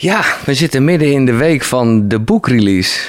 Ja, we zitten midden in de week van de boekrelease.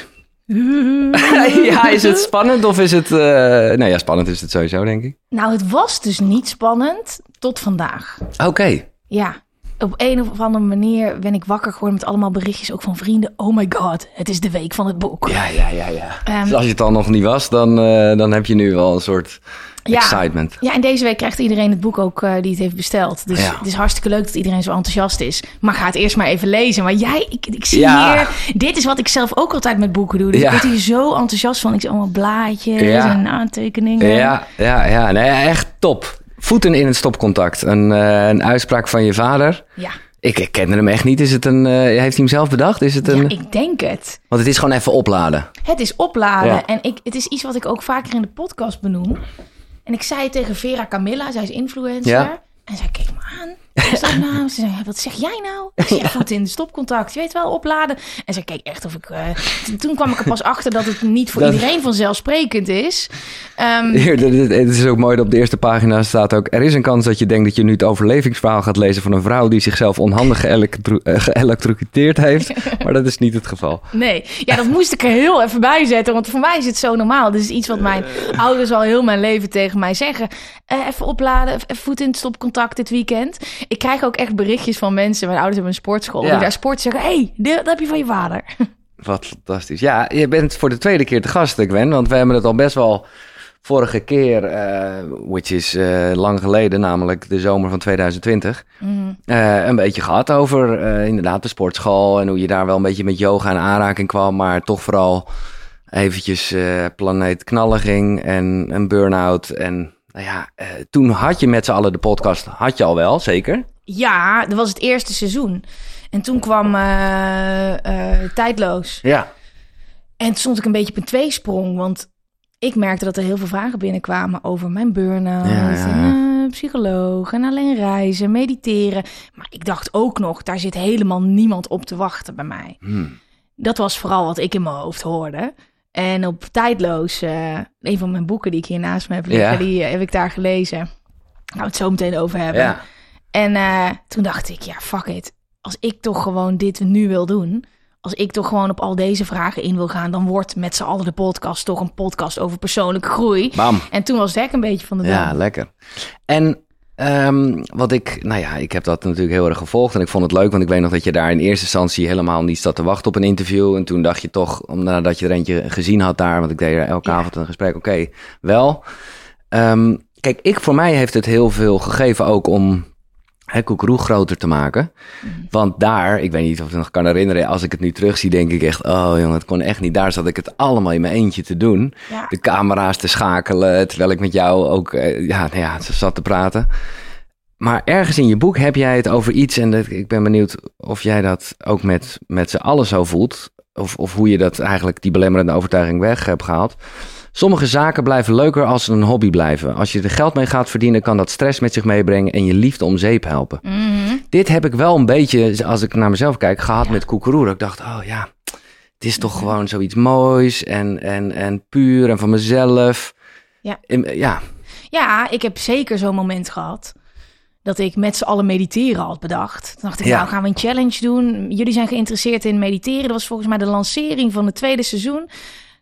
ja, is het spannend of is het... Uh... Nou ja, spannend is het sowieso, denk ik. Nou, het was dus niet spannend tot vandaag. Oké. Ja, op een of andere manier ben ik wakker geworden met allemaal berichtjes ook van vrienden. Oh my god, het is de week van het boek. Ja, ja, ja, ja. Dus als je het al nog niet was, dan, uh, dan heb je nu wel een soort ja, excitement. Ja, en deze week krijgt iedereen het boek ook uh, die het heeft besteld. Dus het is hartstikke leuk dat iedereen zo enthousiast is. Maar ga het eerst maar even lezen. Maar jij, ik, ik zie ja. hier... Dit is wat ik zelf ook altijd met boeken doe. Dus ik word hier zo enthousiast van. Ik zie allemaal blaadjes en aantekeningen. Ja, ja, ja. Nee, echt top. Voeten in het stopcontact. Een, uh, een uitspraak van je vader. Ja. Ik, ik kende hem echt niet. Is het een, uh, heeft hij hem zelf bedacht? Is het een... Ja, ik denk het. Want het is gewoon even opladen. Het is opladen. Ja. En ik, het is iets wat ik ook vaker in de podcast benoem. En ik zei tegen Vera Camilla, zij is influencer. Ja. En zij keek me aan. Wat, is dat nou? Ze zei, wat zeg jij nou? Ik goed in de stopcontact. Je weet wel, opladen. En zij keek echt of ik... Uh, toen kwam ik er pas achter dat het niet voor dat... iedereen vanzelfsprekend is. Um, Hier, het is ook mooi dat op de eerste pagina staat ook... Er is een kans dat je denkt dat je nu het overlevingsverhaal gaat lezen... van een vrouw die zichzelf onhandig geëlektrocuteerd heeft. maar dat is niet het geval. Nee, ja, dat moest ik er heel even bij zetten. Want voor mij is het zo normaal. Dit is iets wat mijn ouders al heel mijn leven tegen mij zeggen. Uh, even opladen, even voet in het stopcontact dit weekend. Ik krijg ook echt berichtjes van mensen. Mijn ouders hebben een sportschool. Ja. Die daar sport zeggen. hey, dat heb je van je vader. Wat fantastisch. Ja, je bent voor de tweede keer te gast, ik ben. Want we hebben het al best wel vorige keer, uh, which is uh, lang geleden, namelijk de zomer van 2020, mm. uh, een beetje gehad over inderdaad de sportschool en hoe je daar wel een beetje met yoga in aanraking kwam, maar toch vooral eventjes planeet knallen ging en een burn-out en nou ja, uh, toen had je met z'n allen de podcast, had je al wel, zeker? Ja, dat was het eerste seizoen. En toen kwam uh, uh, Tijdloos. Ja. En toen stond ik een beetje op een tweesprong, want ik merkte dat er heel veel vragen binnenkwamen over mijn burn-out. Ja, ja. En, psycholoog en alleen reizen, mediteren. Maar ik dacht ook nog, daar zit helemaal niemand op te wachten bij mij. Hmm. Dat was vooral wat ik in mijn hoofd hoorde. En op Tijdloos, uh, een van mijn boeken die ik hier naast me heb liggen, ja. die uh, heb ik daar gelezen. We het zo meteen over hebben. Ja. En uh, toen dacht ik, ja, fuck it. Als ik toch gewoon dit nu wil doen, als ik toch gewoon op al deze vragen in wil gaan, dan wordt met z'n allen de podcast toch een podcast over persoonlijke groei. Bam. En toen was het een beetje van de Ja, lekker. En Um, wat ik, nou ja, ik heb dat natuurlijk heel erg gevolgd en ik vond het leuk, want ik weet nog dat je daar in eerste instantie helemaal niet zat te wachten op een interview. En toen dacht je toch, nadat je er eentje gezien had daar, want ik deed er elke ja. avond een gesprek, oké, okay, wel. Um, kijk, ik voor mij heeft het heel veel gegeven ook om hè, Koekeroe groter te maken. Mm. Want daar, ik weet niet of ik het nog kan herinneren, als ik het nu terugzie, denk ik echt, oh jongen, het kon echt niet. Daar zat ik het allemaal in mijn eentje te doen. Ja. De camera's te schakelen, terwijl ik met jou ook, uh, ja, nou ja, zat te praten. Maar ergens in je boek heb jij het over iets, en dat, ik ben benieuwd of jij dat ook met, met z'n allen zo voelt. Of, of hoe je dat eigenlijk, die belemmerende overtuiging weg hebt gehaald. Sommige zaken blijven leuker als ze een hobby blijven. Als je er geld mee gaat verdienen, kan dat stress met zich meebrengen en je liefde om zeep helpen. Mm -hmm. Dit heb ik wel een beetje, als ik naar mezelf kijk, gehad ja. met koekeroer. Ik dacht, oh ja, het is toch gewoon zoiets moois en, en, en puur en van mezelf. Ja. En, ja. ja, ik heb zeker zo'n moment gehad dat ik met z'n allen mediteren had bedacht. Toen dacht ik, ja. nou gaan we een challenge doen. Jullie zijn geïnteresseerd in mediteren. Dat was volgens mij de lancering van het tweede seizoen.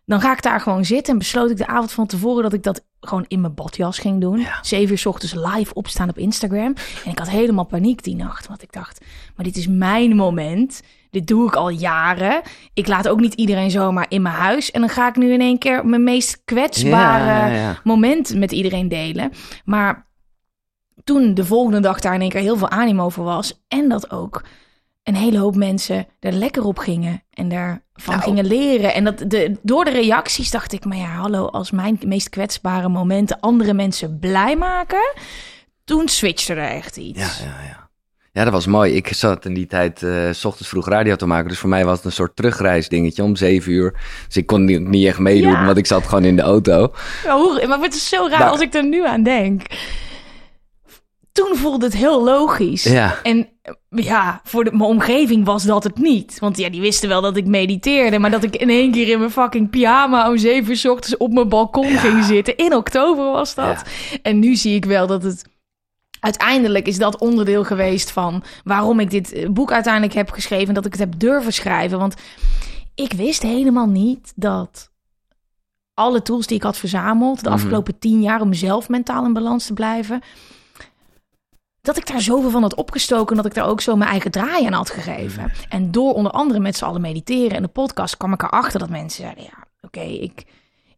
Dan ga ik daar gewoon zitten en besloot ik de avond van tevoren dat ik dat gewoon in mijn badjas ging doen. Ja. Zeven uur s ochtends live opstaan op Instagram. En ik had helemaal paniek die nacht. Want ik dacht, maar dit is mijn moment. Dit doe ik al jaren. Ik laat ook niet iedereen zomaar in mijn huis. En dan ga ik nu in één keer mijn meest kwetsbare Ja, ja, ja. moment met iedereen delen. Maar toen de volgende dag daar in één keer heel veel animo voor was. En dat ook een hele hoop mensen er lekker op gingen en daarvan Nou. gingen leren. En dat de, door de reacties dacht ik, maar ja, hallo, als mijn meest kwetsbare momenten andere mensen blij maken, toen switchte er echt iets. Ja, ja, ja. Ja, dat was mooi. Ik zat in die tijd uh, s ochtends vroeg radio te maken. Dus voor mij was het een soort terugreisdingetje om zeven uur. Dus ik kon niet, niet echt meedoen, Ja. want ik zat gewoon in de auto. Ja, hoe, maar het is zo raar Nou. als ik er nu aan denk. Toen voelde het heel logisch. Ja. En ja, voor de, mijn omgeving was dat het niet. Want ja, die wisten wel dat ik mediteerde. Maar dat ik in één keer in mijn fucking pyjama om zeven uur 's ochtends op mijn balkon ging zitten. In oktober was dat. En nu zie ik wel dat het uiteindelijk is dat onderdeel geweest van waarom ik dit eh, boek uiteindelijk heb geschreven. En dat ik het heb durven schrijven. Want ik wist helemaal niet dat alle tools die ik had verzameld de mhm. afgelopen tien jaar om mezelf mentaal in balans te blijven. Dat ik daar zoveel van had opgestoken, dat ik daar ook zo mijn eigen draai aan had gegeven. Mhm. En door onder andere met z'n allen mediteren en de podcast kwam ik erachter dat mensen zeiden: ja, oké, ik,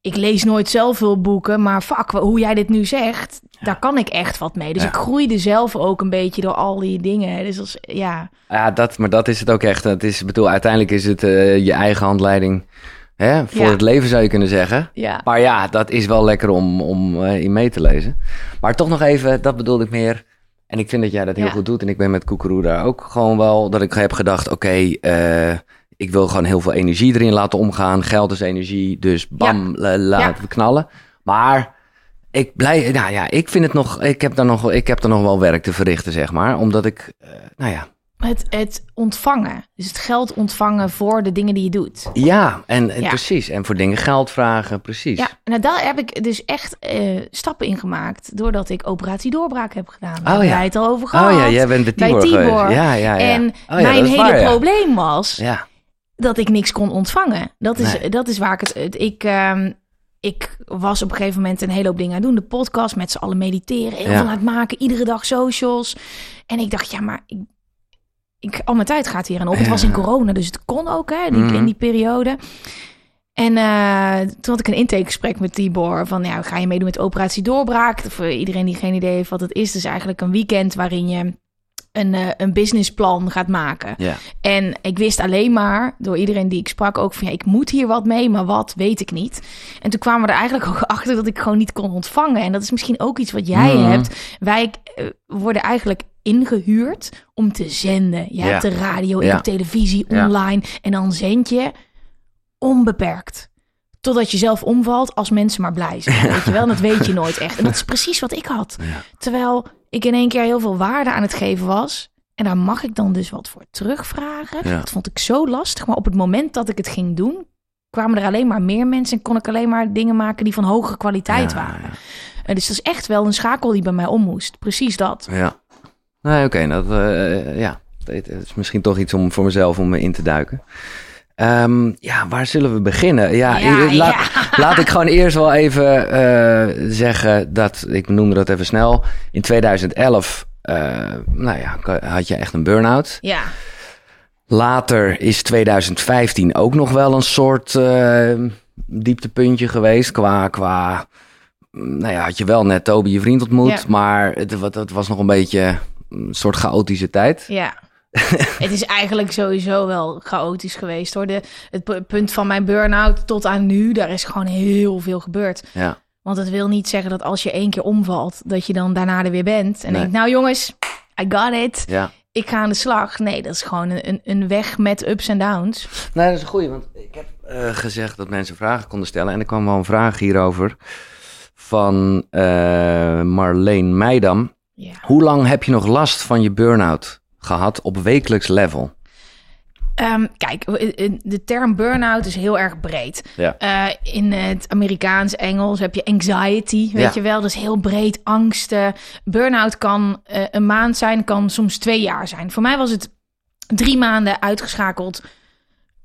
ik lees nooit zelf veel boeken, maar fuck, hoe jij dit nu zegt, daar kan ik echt wat mee. Dus ik groeide zelf ook een beetje door al die dingen. Dus als, ja. Ja, dat, maar dat is het ook echt. Het is, bedoel, uiteindelijk is het uh, je eigen handleiding hè, voor het leven, zou je kunnen zeggen. Ja. Maar ja, dat is wel lekker om, om uh, in mee te lezen. Maar toch nog even, dat bedoelde ik meer. En ik vind dat jij dat heel goed doet. En ik ben met Koekeroe daar ook gewoon wel, dat ik heb gedacht, oké, okay, uh, ik wil gewoon heel veel energie erin laten omgaan. Geld is energie, dus bam, ja. laat het knallen. Maar ik blij, nou ja, ik vind het nog, ik heb daar nog, ik heb er nog wel werk te verrichten, zeg maar. Omdat ik, uh, nou ja. Het, het ontvangen, dus het geld ontvangen voor de dingen die je doet. Ja, en, precies. En voor dingen geld vragen, precies. Ja, en daar heb ik dus echt uh, stappen in gemaakt. Doordat ik operatie doorbraak heb gedaan. Daar oh, ja. het al over gehad. Oh ja, jij bent de Tibor, Tibor. Ja, ja, ja. En oh, mijn hele waar, probleem was... Ja dat ik niks kon ontvangen. Dat is, dat is waar ik het. het ik, um, ik was op een gegeven moment een hele hoop dingen aan doen. De podcast met z'n allen mediteren, heel veel aan het maken, iedere dag socials. En ik dacht, ja, maar ik, ik, al mijn tijd gaat hier aan op. Het was in corona, dus het kon ook hè, die, in mhm. die periode. En uh, toen had ik een intakegesprek met Tibor van, ja, ga je meedoen met Operatie Doorbraak? Voor iedereen die geen idee heeft wat het is, dus eigenlijk een weekend waarin je een, uh, een businessplan gaat maken. Ja. En ik wist alleen maar, door iedereen die ik sprak, ook van ja, ik moet hier wat mee, maar wat weet ik niet. En toen kwamen we er eigenlijk ook achter dat ik gewoon niet kon ontvangen. En dat is misschien ook iets wat jij mhm. hebt. Wij uh, worden eigenlijk ingehuurd om te zenden. Je hebt de radio, ja. televisie, online. En dan zend je onbeperkt. Totdat je zelf omvalt als mensen maar blij zijn. Weet je wel, dat weet je nooit echt. En dat is precies wat ik had. Terwijl ik in één keer heel veel waarde aan het geven was. En daar mag ik dan dus wat voor terugvragen. Dat vond ik zo lastig. Maar op het moment dat ik het ging doen, kwamen er alleen maar meer mensen. En kon ik alleen maar dingen maken die van hogere kwaliteit waren. En dus dat is echt wel een schakel die bij mij om moest. Precies dat. Ja. Nee, oké. dat, uh, ja. Het is misschien toch iets om voor mezelf om me in te duiken. Um, ja, waar zullen we beginnen? Ja, laat, laat, ik gewoon eerst wel even uh, zeggen dat, ik noemde dat even snel. In 2011, uh, nou ja, had je echt een burn-out. Ja. Later is 2015 ook nog wel een soort uh, dieptepuntje geweest qua, qua, nou ja, had je wel net Toby je vriend ontmoet, ja. maar het, het was nog een beetje een soort chaotische tijd. Ja. het is eigenlijk sowieso wel chaotisch geweest hoor. De, het punt van mijn burn-out tot aan nu, daar is gewoon heel veel gebeurd. Ja. Want het wil niet zeggen dat als je één keer omvalt, dat je dan daarna er weer bent. En nee. denkt, nou jongens, I got it. Ja. Ik ga aan de slag. Nee, dat is gewoon een, een weg met ups en downs. Nee, dat is een goeie. Want ik heb uh, gezegd dat mensen vragen konden stellen. En er kwam wel een vraag hierover van uh, Marleen Meidam. Ja. Hoe lang heb je nog last van je burn-out? Gehad op wekelijks level? Um, kijk, de term burn-out is heel erg breed. Ja. Uh, in het Amerikaans, Engels heb je anxiety, weet je wel. Dat is heel breed, angsten. Burn-out kan uh, een maand zijn, kan soms twee jaar zijn. Voor mij was het drie maanden uitgeschakeld.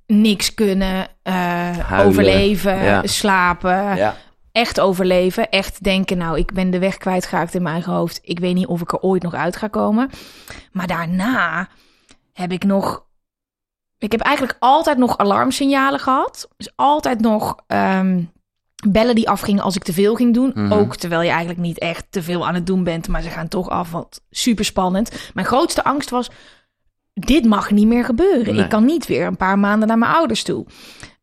Niks kunnen, uh, overleven, ja. slapen. Echt overleven. Echt denken, nou, ik ben de weg kwijtgeraakt in mijn eigen hoofd. Ik weet niet of ik er ooit nog uit ga komen. Maar daarna heb ik nog... Ik heb eigenlijk altijd nog alarmsignalen gehad. Dus altijd nog um, bellen die afgingen als ik te veel ging doen. Mhm. Ook terwijl je eigenlijk niet echt te veel aan het doen bent. Maar ze gaan toch af, wat super spannend. Mijn grootste angst was... Dit mag niet meer gebeuren. Ik kan niet weer een paar maanden naar mijn ouders toe.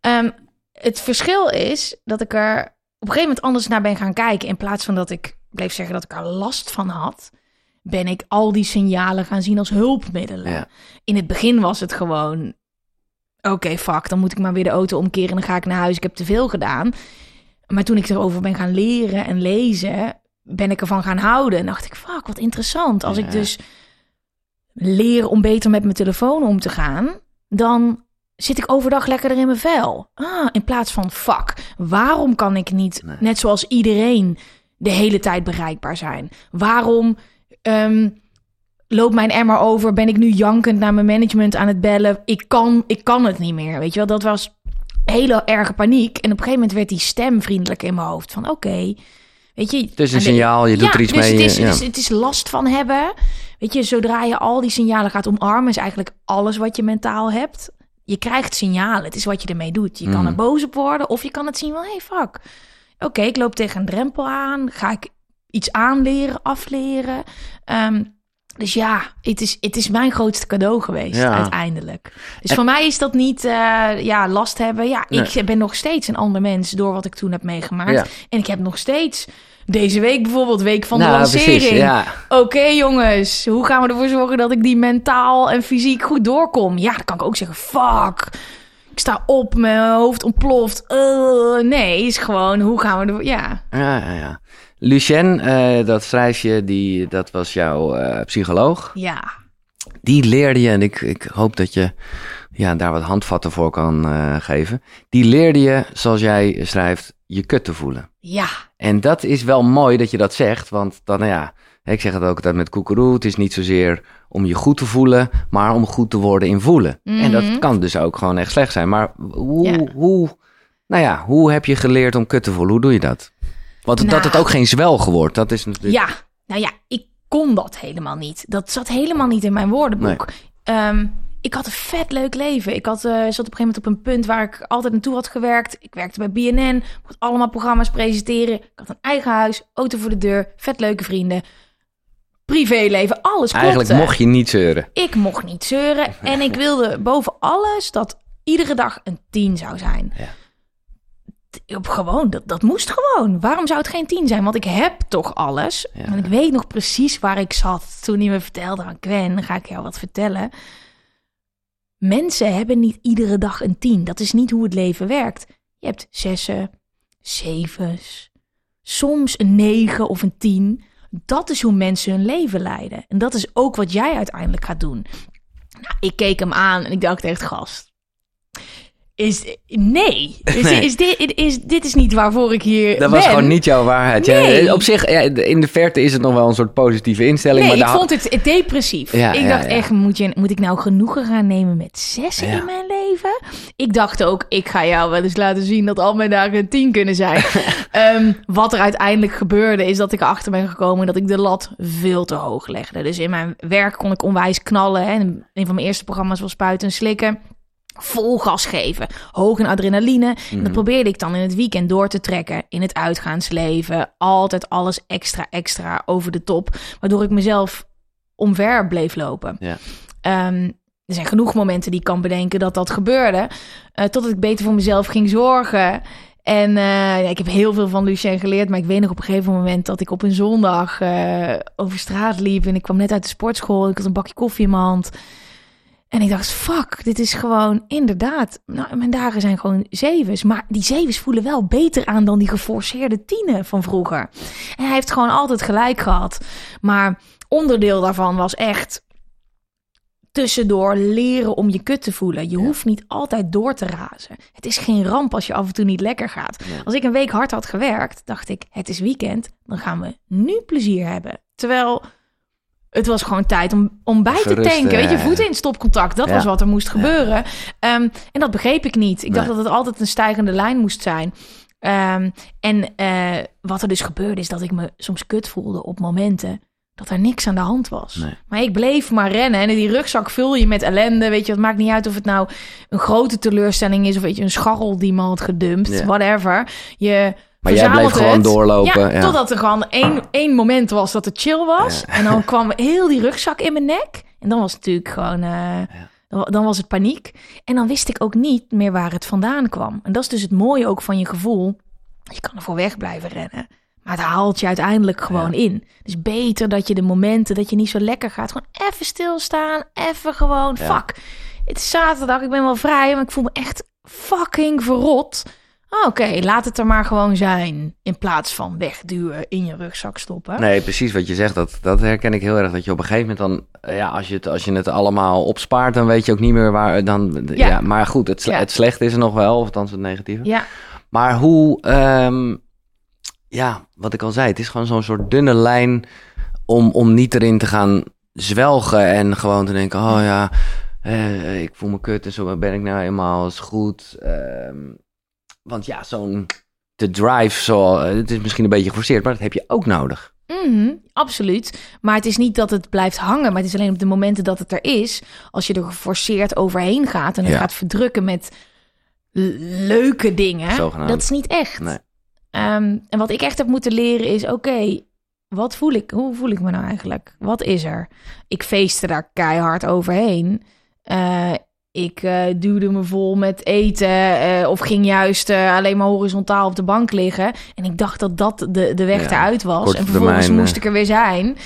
Um, het verschil is dat ik er op een gegeven moment anders naar ben gaan kijken. In plaats van dat ik bleef zeggen dat ik er last van had, ben ik al die signalen gaan zien als hulpmiddelen. In het begin was het gewoon: oké, fuck, dan moet ik maar weer de auto omkeren en dan ga ik naar huis. Ik heb te veel gedaan. Maar toen ik erover ben gaan leren en lezen, ben ik ervan gaan houden. En dacht ik: fuck, wat interessant. Als ik dus leer om beter met mijn telefoon om te gaan, dan zit ik overdag lekkerder in mijn vel. Ah, in plaats van fuck, waarom kan ik niet, net zoals iedereen, de hele tijd bereikbaar zijn? Waarom Um, loopt mijn emmer over? Ben ik nu jankend naar mijn management aan het bellen? Ik kan, ik kan het niet meer. Weet je wel, dat was hele erge paniek. En op een gegeven moment werd die stem vriendelijk in mijn hoofd. Van oké, weet je... Het is een signaal, je doet er iets dus mee. Het is, ja. het, is, het is last van hebben. Weet je, zodra je al die signalen gaat omarmen... is eigenlijk alles wat je mentaal hebt. Je krijgt signalen, het is wat je ermee doet. Je kan Mhm. er boos op worden of je kan het zien van... hey, fuck. Oké, ik loop tegen een drempel aan. Ga ik iets aanleren, afleren? Ehm, dus ja, het is, het is mijn grootste cadeau geweest Ja. uiteindelijk. Dus En- voor mij is dat niet eh, ja, last hebben. Ja, ik ben nog steeds een ander mens door wat ik toen heb meegemaakt. Ja. En ik heb nog steeds deze week bijvoorbeeld, week van de Nou, lancering. precies, ja. Oké jongens, hoe gaan we ervoor zorgen dat ik die mentaal en fysiek goed doorkom? Ja, dan kan ik ook zeggen, fuck. Ik sta op, mijn hoofd ontploft. Uh, nee, is gewoon, hoe gaan we er... Ja, Ja, ja, ja. Lucien, eh, dat schrijfje, die, dat was jouw eh, psycholoog. ja. Die leerde je, en ik, ik hoop dat je ja, daar wat handvatten voor kan eh, geven. Die leerde je, zoals jij schrijft, je kut te voelen. Ja, En dat is wel mooi dat je dat zegt, want dan, nou ja, ik zeg het ook altijd met koekeroe. Het is niet zozeer om je goed te voelen, maar om goed te worden in voelen. En dat Mhm. kan dus ook gewoon echt slecht zijn. Maar hoe, Ja. hoe, nou ja, hoe heb je geleerd om kut te voelen? Hoe doe je dat? Want dat Nou. het ook geen zwelg wordt, dat is natuurlijk... Ja, nou ja, ik kon dat helemaal niet. Dat zat helemaal niet in mijn woordenboek. Ehm, ik had een vet leuk leven. Ik had, eh, zat op een gegeven moment op een punt waar ik altijd naartoe had gewerkt. Ik werkte bij BNN, mocht allemaal programma's presenteren. Ik had een eigen huis, auto voor de deur, vet leuke vrienden. Privéleven, alles klopte. Eigenlijk mocht je niet zeuren. Ik mocht niet zeuren. En ik wilde boven alles dat iedere dag een 10 zou zijn. Ja. Op gewoon, dat, dat moest gewoon. Waarom zou het geen 10 zijn? Want ik heb toch alles. Ja. En ik weet nog precies waar ik zat toen hij me vertelde aan Gwen. Ga ik jou wat vertellen. Mensen hebben niet iedere dag een 10. Dat is niet hoe het leven werkt. Je hebt zessen, zevens, soms een 9 of een 10. Dat is hoe mensen hun leven leiden. En dat is ook wat jij uiteindelijk gaat doen. Nou, ik keek hem aan en ik dacht echt, gast. Is, nee, is, Nee. Is, dit, is, dit is niet waarvoor ik hier Dat was gewoon niet jouw waarheid. Ja, Nee. op zich, ja, in de verte is het nog wel een soort positieve instelling. Nee, maar ik vond het depressief. Ja, ik dacht echt, moet, je, moet ik nou genoegen gaan nemen met Ja. in mijn leven? Ik dacht ook, ik ga jou wel eens laten zien dat al mijn dagen een tien kunnen zijn. Ehm, wat er uiteindelijk gebeurde, is dat ik erachter ben gekomen dat ik de lat veel te hoog legde. Dus in mijn werk kon ik onwijs knallen. Hè. En Een van mijn eerste programma's was spuiten en slikken. Vol gas geven, hoog in adrenaline. En Mhm. dat probeerde ik dan in het weekend door te trekken. In het uitgaansleven. Altijd alles extra, extra over de top. Waardoor ik mezelf omver bleef lopen. Ja. Ehm, er zijn genoeg momenten die ik kan bedenken dat dat gebeurde. eh, totdat ik beter voor mezelf ging zorgen. En eh, ja, ik heb heel veel van Lucien geleerd. Maar ik weet nog op een gegeven moment dat ik op een zondag eh, over straat liep. En ik kwam net uit de sportschool. Ik had een bakje koffie in mijn hand. En ik dacht, fuck, dit is gewoon inderdaad. Nou, mijn dagen zijn gewoon zevens. Maar die zevens voelen wel beter aan dan die geforceerde tienen van vroeger. En hij heeft gewoon altijd gelijk gehad. Maar onderdeel daarvan was echt tussendoor leren om je kut te voelen. Je hoeft niet altijd door te razen. Het is geen ramp als je af en toe niet lekker gaat. Als ik een week hard had gewerkt, dacht ik, het is weekend, dan gaan we nu plezier hebben. Terwijl het was gewoon tijd om, om bij te tanken. Weet je, ja. voeten in stopcontact. Dat Ja. was wat er moest gebeuren. Ehm, en dat begreep ik niet. Ik dacht dat het altijd een stijgende lijn moest zijn. Ehm, en eh, wat er dus gebeurde is dat ik me soms kut voelde op momenten dat er niks aan de hand was. Nee. Maar ik bleef maar rennen. En die rugzak vul je met ellende. Weet je, het maakt niet uit of het nou een grote teleurstelling is... of weet je, een scharrel die me had gedumpt. Ja. Whatever. Je Maar jij bleef verzamelt gewoon doorlopen. Ja, totdat er gewoon één, één moment was dat het chill was. En dan kwam heel die rugzak in mijn nek. En dan was het natuurlijk gewoon... eh, dan, dan was het paniek. En dan wist ik ook niet meer waar het vandaan kwam. En dat is dus het mooie ook van je gevoel. Je kan ervoor weg blijven rennen. Maar het haalt je uiteindelijk gewoon in. Dus beter dat je de momenten dat je niet zo lekker gaat... gewoon even stilstaan. Even gewoon, Ja. fuck. Het is zaterdag, ik ben wel vrij... maar ik voel me echt fucking verrot. Oh, Oké, laat het er maar gewoon zijn. In plaats van wegduwen, in je rugzak stoppen. Nee, precies wat je zegt. Dat, dat herken ik heel erg. Dat je op een gegeven moment dan... eh, Ja, als je het, als je het allemaal opspaart, dan weet je ook niet meer waar... Dan, ja. Ja. maar goed, het, Ja. het slechte is er nog wel. Of althans het negatieve. Ja, Maar hoe... ehm, ja, wat ik al zei. Het is gewoon zo'n soort dunne lijn om, om niet erin te gaan zwelgen en gewoon te denken, oh ja, ik voel me kut en zo ben ik nou eenmaal, is goed. Ehm, want ja, zo'n de drive, zo, het is misschien een beetje geforceerd, maar dat heb je ook nodig. Mm, absoluut. Maar het is niet dat het blijft hangen. Maar het is alleen op de momenten dat het er is. Als je er geforceerd overheen gaat en het gaat verdrukken met leuke dingen. Zogenaamd. Dat is niet echt. Nee. Ehm, en wat ik echt heb moeten leren is: oké, wat voel ik? Hoe voel ik me nou eigenlijk? Wat is er? Ik feestte daar keihard overheen. Uh, ik uh, duwde me vol met eten uh, of ging juist uh, alleen maar horizontaal op de bank liggen. En ik dacht dat dat de, de weg ja, eruit was. En vervolgens moest ik er weer zijn.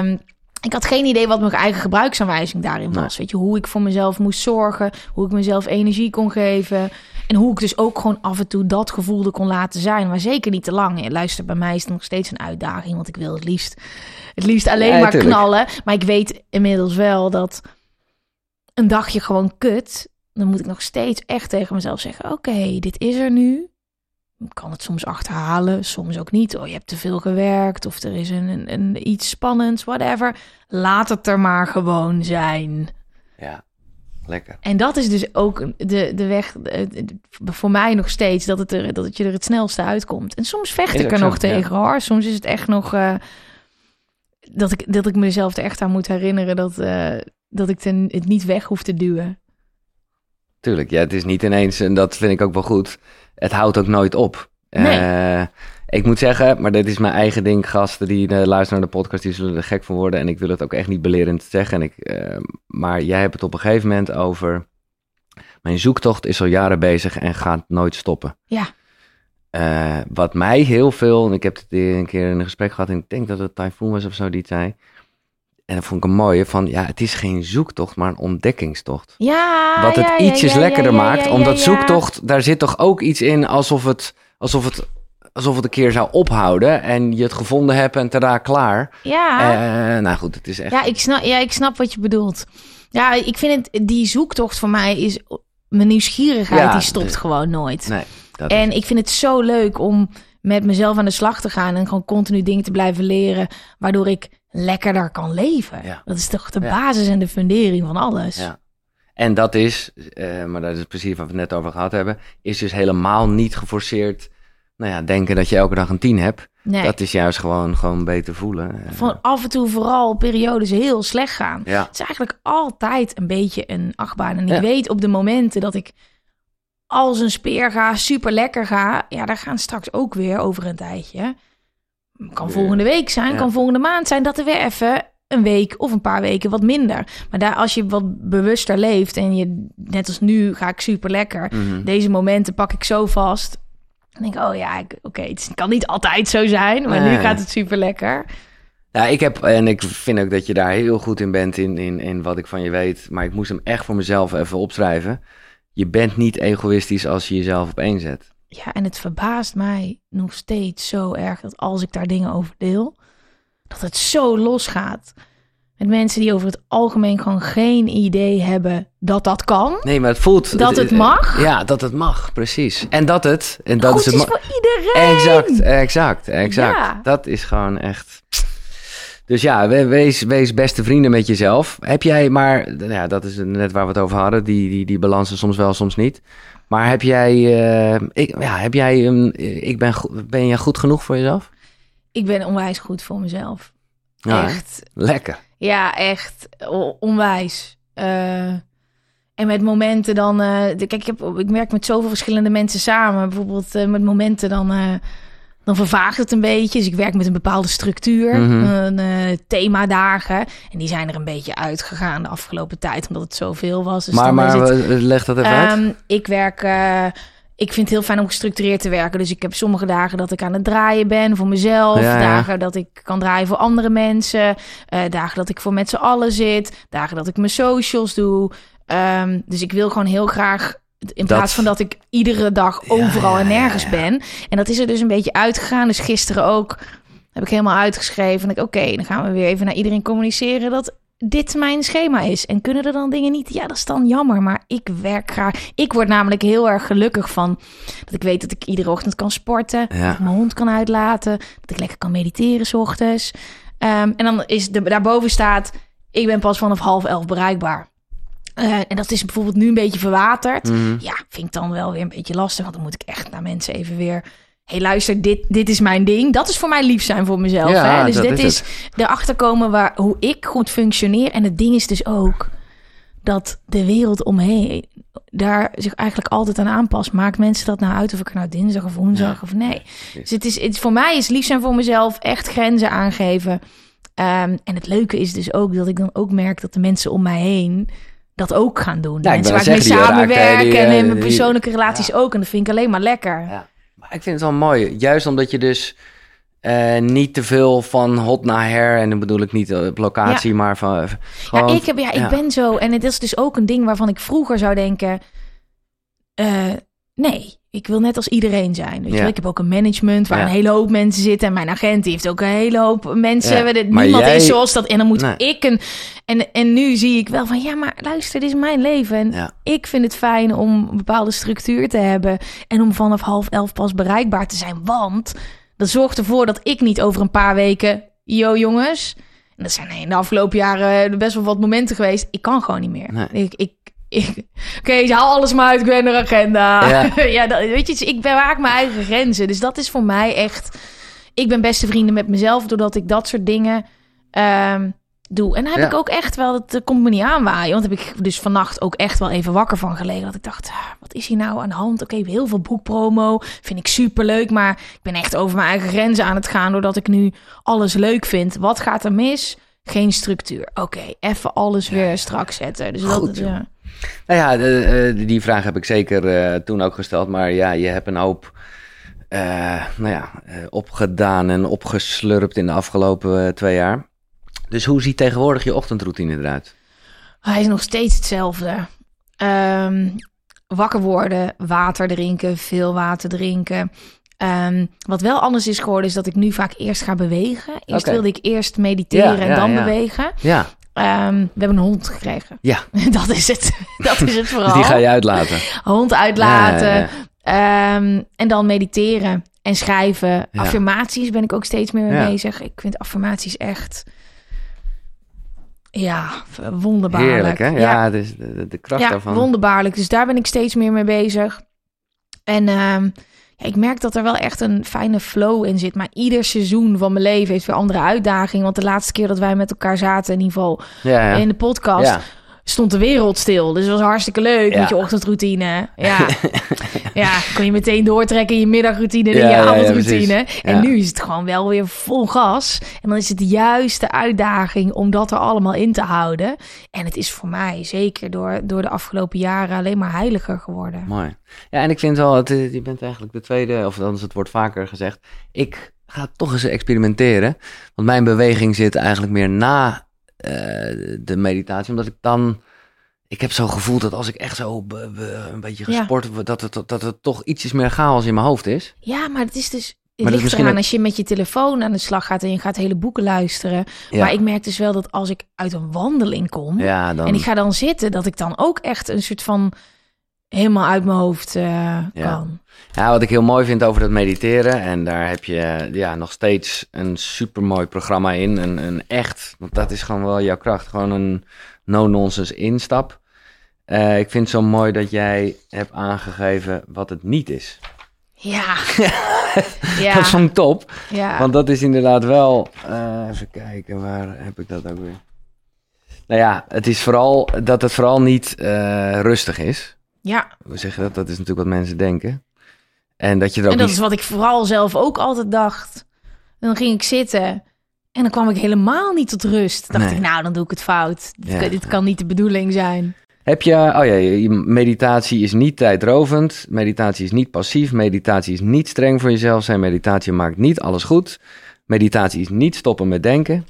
Um, ik had geen idee wat mijn eigen gebruiksaanwijzing daarin was. Weet je, hoe ik voor mezelf moest zorgen, hoe ik mezelf energie kon geven. En hoe ik dus ook gewoon af en toe dat gevoelde kon laten zijn. Maar zeker niet te lang. Luister, bij mij is het nog steeds een uitdaging. Want ik wil het liefst, het liefst alleen maar knallen. Maar ik weet inmiddels wel dat een dagje gewoon kut, dan moet ik nog steeds echt tegen mezelf zeggen: Oké, dit is er nu. Ik kan het soms achterhalen, soms ook niet. Oh, je hebt te veel gewerkt of er is een, een, een iets spannends, whatever. Laat het er maar gewoon zijn. Ja, lekker. En dat is dus ook de, de weg voor mij nog steeds dat het, er, dat het je er het snelste uitkomt. En soms vecht ik er nog tegen hoor. Soms is het echt nog uh, dat, ik, dat ik mezelf er echt aan moet herinneren dat. Uh, dat ik ten, het niet weg hoef te duwen. Tuurlijk, ja, het is niet ineens, en dat vind ik ook wel goed, het houdt ook nooit op. Nee. Uh, ik moet zeggen, maar dit is mijn eigen ding, gasten die uh, luisteren naar de podcast, die zullen er gek van worden. En ik wil het ook echt niet belerend zeggen. En ik, uh, maar jij hebt het op een gegeven moment over, mijn zoektocht is al jaren bezig en gaat nooit stoppen. Ja. wat mij heel veel, en ik heb het een keer in een gesprek gehad, en ik denk dat het Typhoon was of zo, die zei, en dat vond ik een mooie van, ja, het is geen zoektocht, maar een ontdekkingstocht. Ja, Wat het ja, ietsjes lekkerder maakt, omdat zoektocht, daar zit toch ook iets in alsof het, alsof het, alsof het een keer zou ophouden en je het gevonden hebt en tada, klaar. Ja. Uh, nou goed, het is echt... Ja ik, snap, ja, ik snap wat je bedoelt. Ja, ik vind het, die zoektocht voor mij is, mijn nieuwsgierigheid, die stopt gewoon nooit. Nee, en ik vind het zo leuk om met mezelf aan de slag te gaan en gewoon continu dingen te blijven leren, waardoor ik lekkerder kan leven. Ja. Dat is toch de basis en de fundering van alles. Ja. En dat is, uh, maar dat is precies wat we het net over gehad hebben, is dus helemaal niet geforceerd. Nou ja, denken dat je elke dag een tien hebt. Nee. Dat is juist gewoon, gewoon beter voelen. Eh. Van af en toe vooral periodes heel slecht gaan. Ja. Het is eigenlijk altijd een beetje een achtbaan. En ik weet op de momenten dat ik als een speer ga, super lekker ga. Ja, daar gaan straks ook weer over een tijdje kan volgende week zijn, kan volgende maand zijn, dat er weer even een week of een paar weken wat minder. Maar daar, als je wat bewuster leeft en je, net als nu, ga ik super lekker. Mhm. Deze momenten pak ik zo vast. Dan denk ik, oh ja, oké, het kan niet altijd zo zijn, maar nu gaat het super lekker. Ja, ik heb, en ik vind ook dat je daar heel goed in bent in, in, in wat ik van je weet. Maar ik moest hem echt voor mezelf even opschrijven. Je bent niet egoïstisch als je jezelf op één zet. Ja, en het verbaast mij nog steeds zo erg dat als ik daar dingen over deel, dat het zo losgaat. Met mensen die over het algemeen gewoon geen idee hebben dat dat kan. Nee, maar het voelt... Dat het mag. Ja, dat het mag, precies. En dat het... En dat Goed is, het voor iedereen. Exact, exact, exact. Ja. Dat is gewoon echt... Dus ja, wees, wees beste vrienden met jezelf. Heb jij maar... Nou ja, dat is net waar we het over hadden. Die, die, die balansen soms wel, soms niet. Maar heb jij, uh, ik, ja, heb jij, um, ik ben, ben je goed genoeg voor jezelf? Ik ben onwijs goed voor mezelf. Ja, echt. Lekker. Ja, echt onwijs. Uh, en met momenten dan, uh, kijk, ik, heb, ik werk met zoveel verschillende mensen samen. Bijvoorbeeld met momenten dan dan vervaagt het een beetje. Dus ik werk met een bepaalde structuur, mm een, uh, themadagen. En die zijn er een beetje uitgegaan de afgelopen tijd, omdat het zoveel was. Dus maar maar het, leg dat even um, uit. Ehm, ik werk... Uh, ik vind het heel fijn om gestructureerd te werken. Dus ik heb sommige dagen dat ik aan het draaien ben voor mezelf. Ja, ja. Dagen dat ik kan draaien voor andere mensen. Uh, dagen dat ik voor met z'n allen zit. Dagen dat ik mijn socials doe. Um, dus ik wil gewoon heel graag in plaats van dat ik iedere dag overal en nergens ben. En dat is er dus een beetje uitgegaan. Dus gisteren ook heb ik helemaal uitgeschreven. En ik, oké, dan gaan we weer even naar iedereen communiceren dat dit mijn schema is. En kunnen er dan dingen niet? Ja, dat is dan jammer. Maar ik werk graag. Ik word namelijk heel erg gelukkig van dat ik weet dat ik iedere ochtend kan sporten. Dat ik mijn hond kan uitlaten. Dat ik lekker kan mediteren s ochtends. Ehm, en dan is de, daarboven staat, ik ben pas vanaf half elf bereikbaar. Uh, en dat is bijvoorbeeld nu een beetje verwaterd. Mhm. Ja, vind ik dan wel weer een beetje lastig. Want dan moet ik echt naar mensen even weer... hey, luister, dit, dit is mijn ding. Dat is voor mij lief zijn voor mezelf. Ja, hè? Dus dit is is, erachter komen waar, hoe ik goed functioneer. En het ding is dus ook dat de wereld omheen daar zich eigenlijk altijd aan aanpast. Maakt mensen dat nou uit of ik er nou dinsdag of woensdag Ja. of nee. Dus het is, het, voor mij is lief zijn voor mezelf echt grenzen aangeven. Ehm, en het leuke is dus ook dat ik dan ook merk dat de mensen om mij heen dat ook gaan doen. Ja, mensen waar ik mee samenwerk en eh, in mijn die- persoonlijke relaties ook. En dat vind ik alleen maar lekker. Ja. Maar ik vind het wel mooi. Juist omdat je dus eh, niet te veel van hot naar her... en dan bedoel ik niet op locatie, maar van... eh, gewoon- ja, ik, heb, ja, ik ben zo. En het is dus ook een ding waarvan ik vroeger zou denken... eh, nee, ik wil net als iedereen zijn. Weet je Ja. wel? Ik heb ook een management waar Ja. een hele hoop mensen zitten. En mijn agent die heeft ook een hele hoop mensen. Ja, Niemand jij- is zoals dat. En dan moet Nee. ik een... En, en nu zie ik wel van... Ja, maar luister, dit is mijn leven. En ik vind het fijn om een bepaalde structuur te hebben. En om vanaf half elf pas bereikbaar te zijn. Want dat zorgt ervoor dat ik niet over een paar weken... Yo jongens... En dat zijn in de afgelopen jaren best wel wat momenten geweest. Ik kan gewoon niet meer. Nee. Ik, ik, ik, Oké, haal alles maar uit. Ik ben er agenda. Ja. Ja, dat, weet je, dus ik bewaak mijn eigen grenzen. Dus dat is voor mij echt... Ik ben beste vrienden met mezelf... doordat ik dat soort dingen ehm, doe. En dan heb Ja. ik ook echt wel... Dat komt me niet aanwaaien. Want heb ik dus vannacht ook echt wel even wakker van gelegen. Dat ik dacht, ah, wat is hier nou aan de hand? Oké, heel veel boekpromo. Vind ik superleuk. Maar ik ben echt over mijn eigen grenzen aan het gaan... doordat ik nu alles leuk vind. Wat gaat er mis? Geen structuur. Oké, even alles weer strak zetten. Dus Goed, dat, ja. Nou ja, de- eh, die vraag heb ik zeker eh, toen ook gesteld. Maar ja, je hebt een hoop eh, nou ja, opgedaan en opgeslurpt in de afgelopen twee jaar. Dus hoe ziet tegenwoordig je ochtendroutine eruit? Hij is nog steeds hetzelfde. Ehm, wakker worden, water drinken, veel water drinken. Ehm, wat wel anders is geworden, is dat ik nu vaak eerst ga bewegen. Eerst wilde ik eerst mediteren Ja, en ja, dan ja. bewegen. Ja, Ehm, we hebben een hond gekregen. ja. dat is het. dat is het vooral. Dus die ga je uitlaten. Hond uitlaten. Ja, ja, ja. Ehm, en dan mediteren en schrijven. Ja. Affirmaties ben ik ook steeds meer mee Ja. bezig. Ik vind affirmaties echt... Ja, wonderbaarlijk. Heerlijk, hè? Ja, dus de, kracht ja, daarvan. wonderbaarlijk. Dus daar ben ik steeds meer mee bezig. En ehm, ja, ik merk dat er wel echt een fijne flow in zit. Maar ieder seizoen van mijn leven heeft weer andere uitdagingen. Want de laatste keer dat wij met elkaar zaten, in ieder geval Ja, ja. in de podcast. Stond de wereld stil. Dus het was hartstikke leuk Ja. met je ochtendroutine. Ja, ja kon je meteen doortrekken in je middagroutine en Ja, je ja, avondroutine. en nu is het gewoon wel weer vol gas. En dan is het de uitdaging om dat er allemaal in te houden. En het is voor mij zeker door, door de afgelopen jaren alleen maar heiliger geworden. Mooi. Ja, en ik vind wel, het, eh, je bent eigenlijk de tweede, of anders het wordt vaker gezegd. Ik ga toch eens experimenteren. Want mijn beweging zit eigenlijk meer na de meditatie. Omdat ik dan, ik heb zo'n gevoel dat als ik echt zo be- be- een beetje gesport, dat het, dat het toch ietsjes meer chaos in mijn hoofd is. Ja, maar het is dus... Het Maar ligt eraan als je met je telefoon aan de slag gaat en je gaat hele boeken luisteren. Ja, Maar ik merk dus wel dat als ik uit een wandeling kom, ja dan, En ik ga dan zitten, dat ik dan ook echt een soort van helemaal uit mijn hoofd eh, kan. Ja, wat ik heel mooi vind over dat mediteren, en daar heb je ja, nog steeds een supermooi programma in. Een, een echt, want dat is gewoon wel jouw kracht, gewoon een no-nonsense instap. Eh, ik vind het zo mooi dat jij hebt aangegeven wat het niet is. Ja. Dat vond ik top, ja. want dat is inderdaad wel... eh, even kijken, waar heb ik dat ook weer? Nou ja, het is vooral dat het vooral niet rustig is. Ja. Hoe zeg je dat? Dat is natuurlijk wat mensen denken. En dat je er ook En dat niet is wat ik vooral zelf ook altijd dacht. En dan ging ik zitten en dan kwam ik helemaal niet tot rust. Dacht Nee. ik, nou, dan doe ik het fout. Dit, Ja. kan, dit kan niet de bedoeling zijn. Heb je, oh ja, je- meditatie is niet tijdrovend, meditatie is niet passief, meditatie is niet streng voor jezelf zijn, meditatie maakt niet alles goed, meditatie is niet stoppen met denken.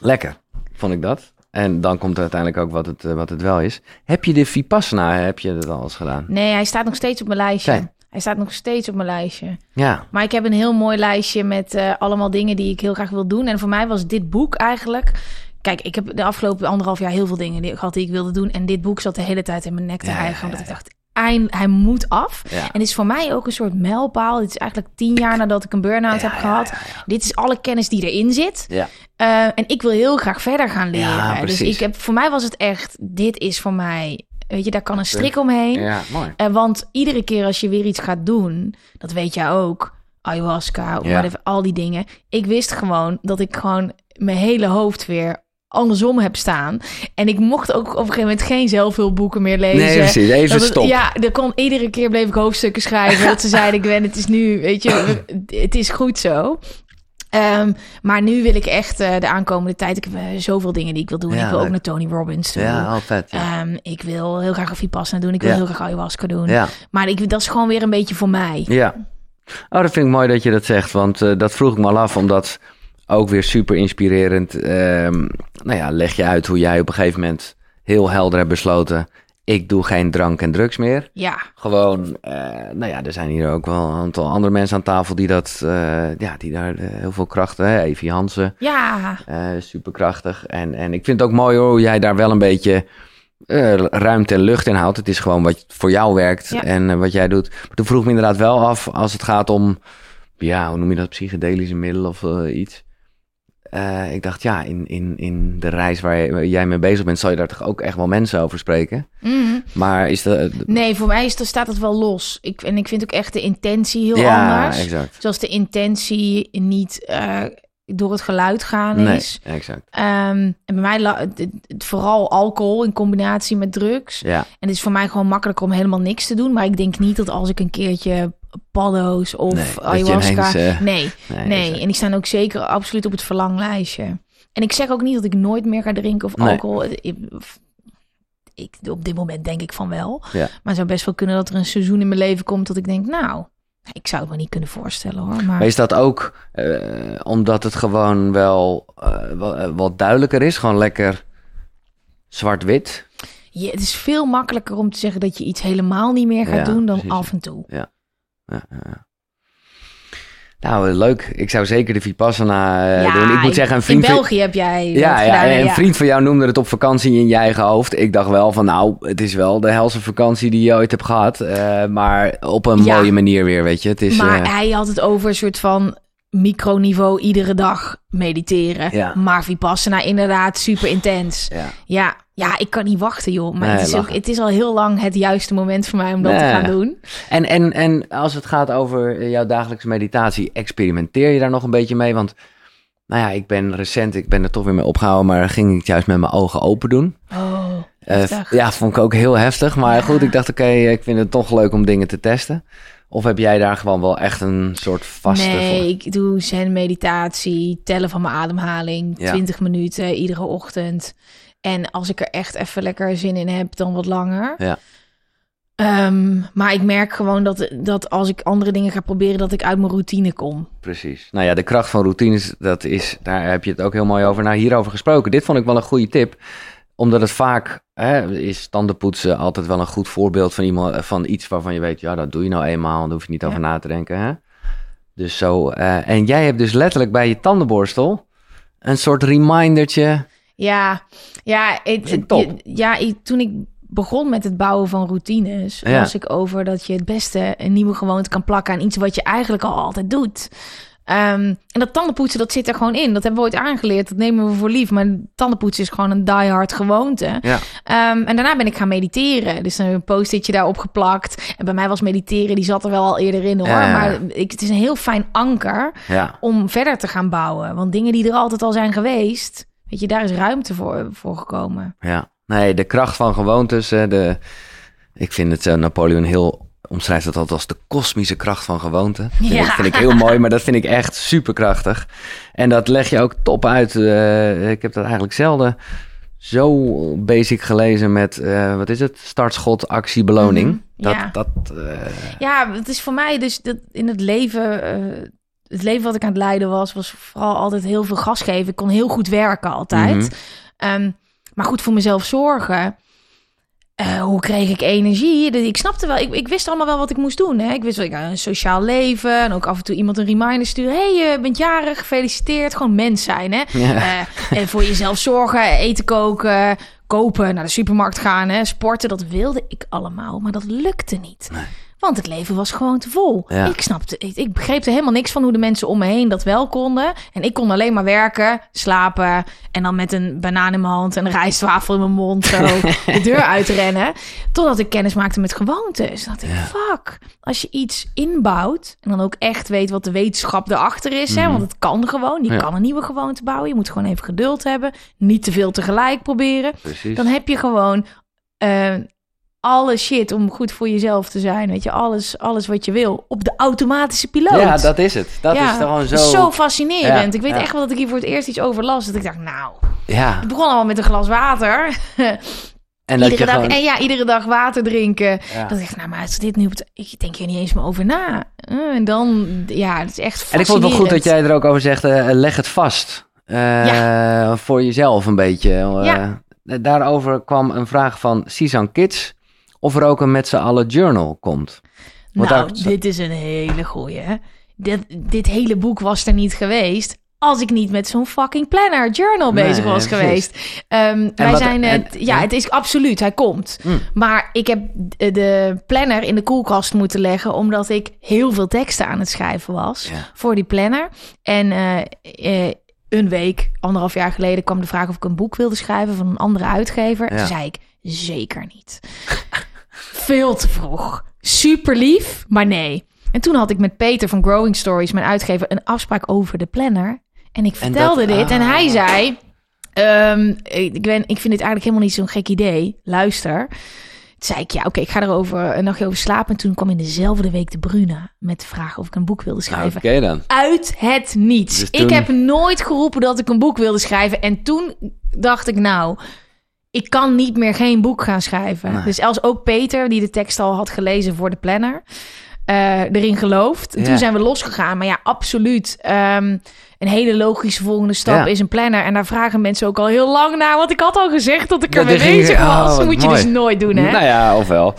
Lekker, vond ik dat. En dan komt uiteindelijk ook wat het, eh, wat het wel is. Heb je de Vipassana, heb je dat al eens gedaan? Nee, hij staat nog steeds op mijn lijstje. Kijk. Hij staat nog steeds op mijn lijstje. Ja, Maar ik heb een heel mooi lijstje met eh, allemaal dingen die ik heel graag wil doen. En voor mij was dit boek eigenlijk. Kijk, ik heb de afgelopen anderhalf jaar heel veel dingen gehad die ik wilde doen. En dit boek zat de hele tijd in mijn nek te Ja, ja, Omdat ik dacht, eind, hij moet af. En het is voor mij ook een soort mijlpaal. Het is eigenlijk tien jaar nadat ik een burn-out heb gehad. Dit is alle kennis die erin zit. Ja. Uh, en ik wil heel graag verder gaan leren. dus ik heb, voor mij was het echt, dit is voor mij Weet je, daar kan een strik omheen. Ja, mooi. Uh, want iedere keer als je weer iets gaat doen, dat weet jij ook, ayahuasca, ja. al die dingen. Ik wist gewoon dat ik gewoon mijn hele hoofd weer andersom heb staan. En ik mocht ook op een gegeven moment geen zelfhulpboeken meer lezen. Nee, precies. Even stop. Ja, er kon, iedere keer bleef ik hoofdstukken schrijven. dat ze zeiden, ik ben, het is nu, weet je, het is goed zo. Um, maar nu wil ik echt uh, de aankomende tijd. Ik heb uh, zoveel dingen die ik wil doen. ik wil ook naar Tony Robbins toe. Ja, al vet. Ja. Um, ik wil heel graag een Vipassana doen. Ik wil heel graag ayahuasca doen. Ja. Maar ik, dat is gewoon weer een beetje voor mij. Ja. Oh, dat vind ik mooi dat je dat zegt. Want uh, dat vroeg ik me al af, omdat ook weer super inspirerend. Um, nou ja, leg je uit hoe jij op een gegeven moment heel helder hebt besloten ik doe geen drank en drugs meer. Ja. Gewoon, uh, nou ja, er zijn hier ook wel een aantal andere mensen aan tafel die dat, uh, ja, die daar uh, heel veel krachten, hè? Evie Hansen. Ja. superkrachtig. En, en ik vind het ook mooi hoor, hoe jij daar wel een beetje ruimte en lucht in houdt. Het is gewoon wat voor jou werkt ja. en wat jij doet. Maar toen vroeg me inderdaad wel af, als het gaat om, ja, hoe noem je dat, psychedelische middelen of iets. Uh, ik dacht, ja, in, in, in de reis waar jij mee bezig bent, zal je daar toch ook echt wel mensen over spreken. Mm. Maar is dat. Nee, voor mij is, staat het wel los. Ik, en ik vind ook echt de intentie heel ja, anders. Exact. Zoals de intentie niet uh, door het geluid gaan nee, is. Exact. Um, en bij mij vooral alcohol in combinatie met drugs. Ja. En het is voor mij gewoon makkelijker om helemaal niks te doen. Maar ik denk niet dat als ik een keertje paddo's of nee, ayahuasca. Uh, nee, nee, nee. En die staan ook zeker absoluut op het verlanglijstje. En ik zeg ook niet dat ik nooit meer ga drinken of nee. alcohol. Ik, ik, op dit moment denk ik van wel. Ja. Maar het zou best wel kunnen dat er een seizoen in mijn leven komt dat ik denk, nou, ik zou het me niet kunnen voorstellen hoor. Maar, maar is dat ook uh, omdat het gewoon wel uh, wat, wat, duidelijker is? Gewoon lekker zwart-wit? Ja, het is veel makkelijker om te zeggen dat je iets helemaal niet meer gaat ja, doen dan precies. af en toe. Ja. Ja, ja. Nou, leuk. Ik zou zeker de Vipassana ja, doen. Ik moet zeggen, een vriend in België heb jij ja, ja, gedaan, een ja. vriend van jou noemde het op vakantie in je eigen hoofd. Ik dacht wel van, nou, het is wel de helse vakantie die je ooit hebt gehad. Uh, maar op een mooie manier weer, weet je. Het is, maar uh, hij had het over een soort van microniveau iedere dag mediteren. Maar Vipassana inderdaad super intens. ja. Ja, ik kan niet wachten, joh. Maar Nee, het, is ook, het is al heel lang het juiste moment voor mij om dat te gaan doen. En, en, en als het gaat over jouw dagelijkse meditatie, experimenteer je daar nog een beetje mee? Want, nou ja, ik ben recent, ik ben er toch weer mee opgehouden, maar ging ik het juist met mijn ogen open doen. Oh, Eh, heftig. ja, vond ik ook heel heftig. Maar Ja. goed, ik dacht, oké, ik vind het toch leuk om dingen te testen. Of heb jij daar gewoon wel echt een soort vaste Nee, voor? ik doe zen meditatie, tellen van mijn ademhaling, Ja. 20 minuten iedere ochtend. En als ik er echt even lekker zin in heb, dan wat langer. Ja. Ehm, maar ik merk gewoon dat, dat als ik andere dingen ga proberen, dat ik uit mijn routine kom. Precies. Nou ja, de kracht van routines, dat is, daar heb je het ook heel mooi over. Nou, hierover gesproken. Dit vond ik wel een goede tip. Omdat het vaak hè, is tandenpoetsen altijd wel een goed voorbeeld van, iemand, van iets waarvan je weet, ja, dat doe je nou eenmaal. Daar hoef je niet over na te denken. Hè? Dus zo. eh, en jij hebt dus letterlijk bij je tandenborstel een soort remindertje. Ja, ja, het, top. ja ik, toen ik begon met het bouwen van routines, Ja. was ik over dat je het beste een nieuwe gewoonte kan plakken aan iets wat je eigenlijk al altijd doet. Ehm, en dat tandenpoetsen, dat zit er gewoon in. Dat hebben we ooit aangeleerd. Dat nemen we voor lief. Maar tandenpoetsen is gewoon een diehard gewoonte. Ja. Ehm, en daarna ben ik gaan mediteren. Dus dan heb ik een post-itje daarop geplakt. En bij mij was mediteren, die zat er wel al eerder in hoor. Ja, ja. Maar ik, het is een heel fijn anker om verder te gaan bouwen. Want dingen die er altijd al zijn geweest, weet je, daar is ruimte voor, voor gekomen. Ja, nee, de kracht van gewoontes. hè, De, ik vind het, eh, Napoleon heel omschrijft dat altijd als de kosmische kracht van gewoonte. Ja. ik, vind ik heel mooi, maar dat vind ik echt superkrachtig. En dat leg je ook top uit. Eh, ik heb dat eigenlijk zelden zo basic gelezen met, eh, wat is het? Startschot, actie, beloning. Mhm, Dat, ja. dat, Ja, het is voor mij dus dat in het leven. Het leven wat ik aan het leiden was, was vooral altijd heel veel gas geven. Ik kon heel goed werken altijd. Mhm. Ehm, maar goed voor mezelf zorgen. Eh, hoe kreeg ik energie? Ik snapte wel, ik, ik wist allemaal wel wat ik moest doen. Hè? Ik wist wel, ik had een sociaal leven. En ook af en toe iemand een reminder sturen. hey, je bent jarig, gefeliciteerd. Gewoon mens zijn, hè? ja. Eh, en voor jezelf zorgen, eten koken, kopen, naar de supermarkt gaan, hè, sporten. Dat wilde ik allemaal, maar dat lukte niet. Nee. Want het leven was gewoon te vol. Ja. Ik snapte, ik, ik begreep er helemaal niks van hoe de mensen om me heen dat wel konden. En ik kon alleen maar werken, slapen en dan met een banaan in mijn hand en een rijstwafel in mijn mond zo de deur uitrennen. Totdat ik kennis maakte met gewoontes. Dat ik, Ja. fuck, als je iets inbouwt en dan ook echt weet wat de wetenschap erachter is, hè, Mhm. want het kan gewoon. Je Ja. kan een nieuwe gewoonte bouwen. Je moet gewoon even geduld hebben. Niet te veel tegelijk proberen Precies. dan heb je gewoon eh, alle shit om goed voor jezelf te zijn. Weet je, alles, alles wat je wil op de automatische piloot. Ja, dat is het. Dat Ja, is gewoon zo... zo fascinerend. Ja, ik weet ja. echt wel dat ik hier voor het eerst iets over las. Dat ik dacht, nou, Ja, het begon al met een glas water. en dat iedere dag, gewoon... En ja, iedere dag water drinken. Ja. Dat ik dacht, nou, maar als dit nu... Ik denk hier niet eens meer over na. Eh, en dan, ja, het is echt En ik vond het wel goed dat jij er ook over zegt, eh, leg het vast. Eh, Voor jezelf een beetje. Ja. Daarover kwam een vraag van Sisan Kids. Of er ook een met z'n allen journal komt. Want Nou, daar- dit is een hele goeie. hè. Dit, dit hele boek was er niet geweest als ik niet met zo'n fucking planner journal Nee, bezig was geweest. Ehm, wij wat- zijn het, ja, ja? het is absoluut, hij komt. Hmm. Maar ik heb de- planner in de koelkast moeten leggen omdat ik heel veel teksten aan het schrijven was Ja. voor die planner. En eh, eh, een week, anderhalf jaar geleden, kwam de vraag of ik een boek wilde schrijven van een andere uitgever. Ja. Toen zei ik zeker niet. Veel te vroeg. Super lief, maar nee. En toen had ik met Peter van Growing Stories, mijn uitgever, een afspraak over de planner. En ik En vertelde dat- dit en ah. hij zei... ehm, ik, ben, ik vind dit eigenlijk helemaal niet zo'n gek idee. Luister. Toen zei ik, ja, oké, ik ga erover een nachtje over slapen. En toen kwam in dezelfde week de Bruna met de vraag of ik een boek wilde Nou, schrijven. Uit het niets. Dus Ik heb nooit geroepen dat ik een boek wilde schrijven. En toen dacht ik, nou, ik kan niet meer geen boek gaan schrijven. Nee. Dus als ook Peter, die de tekst al had gelezen voor de planner, eh, erin gelooft. Ja. Toen zijn we losgegaan. Maar ja, absoluut. ehm, een hele logische volgende stap Ja. is een planner. En daar vragen mensen ook al heel lang naar. Want ik had al gezegd dat ik die ging- bezig oh, was. wat moet je dus nooit doen, hè? Nou ja, ofwel.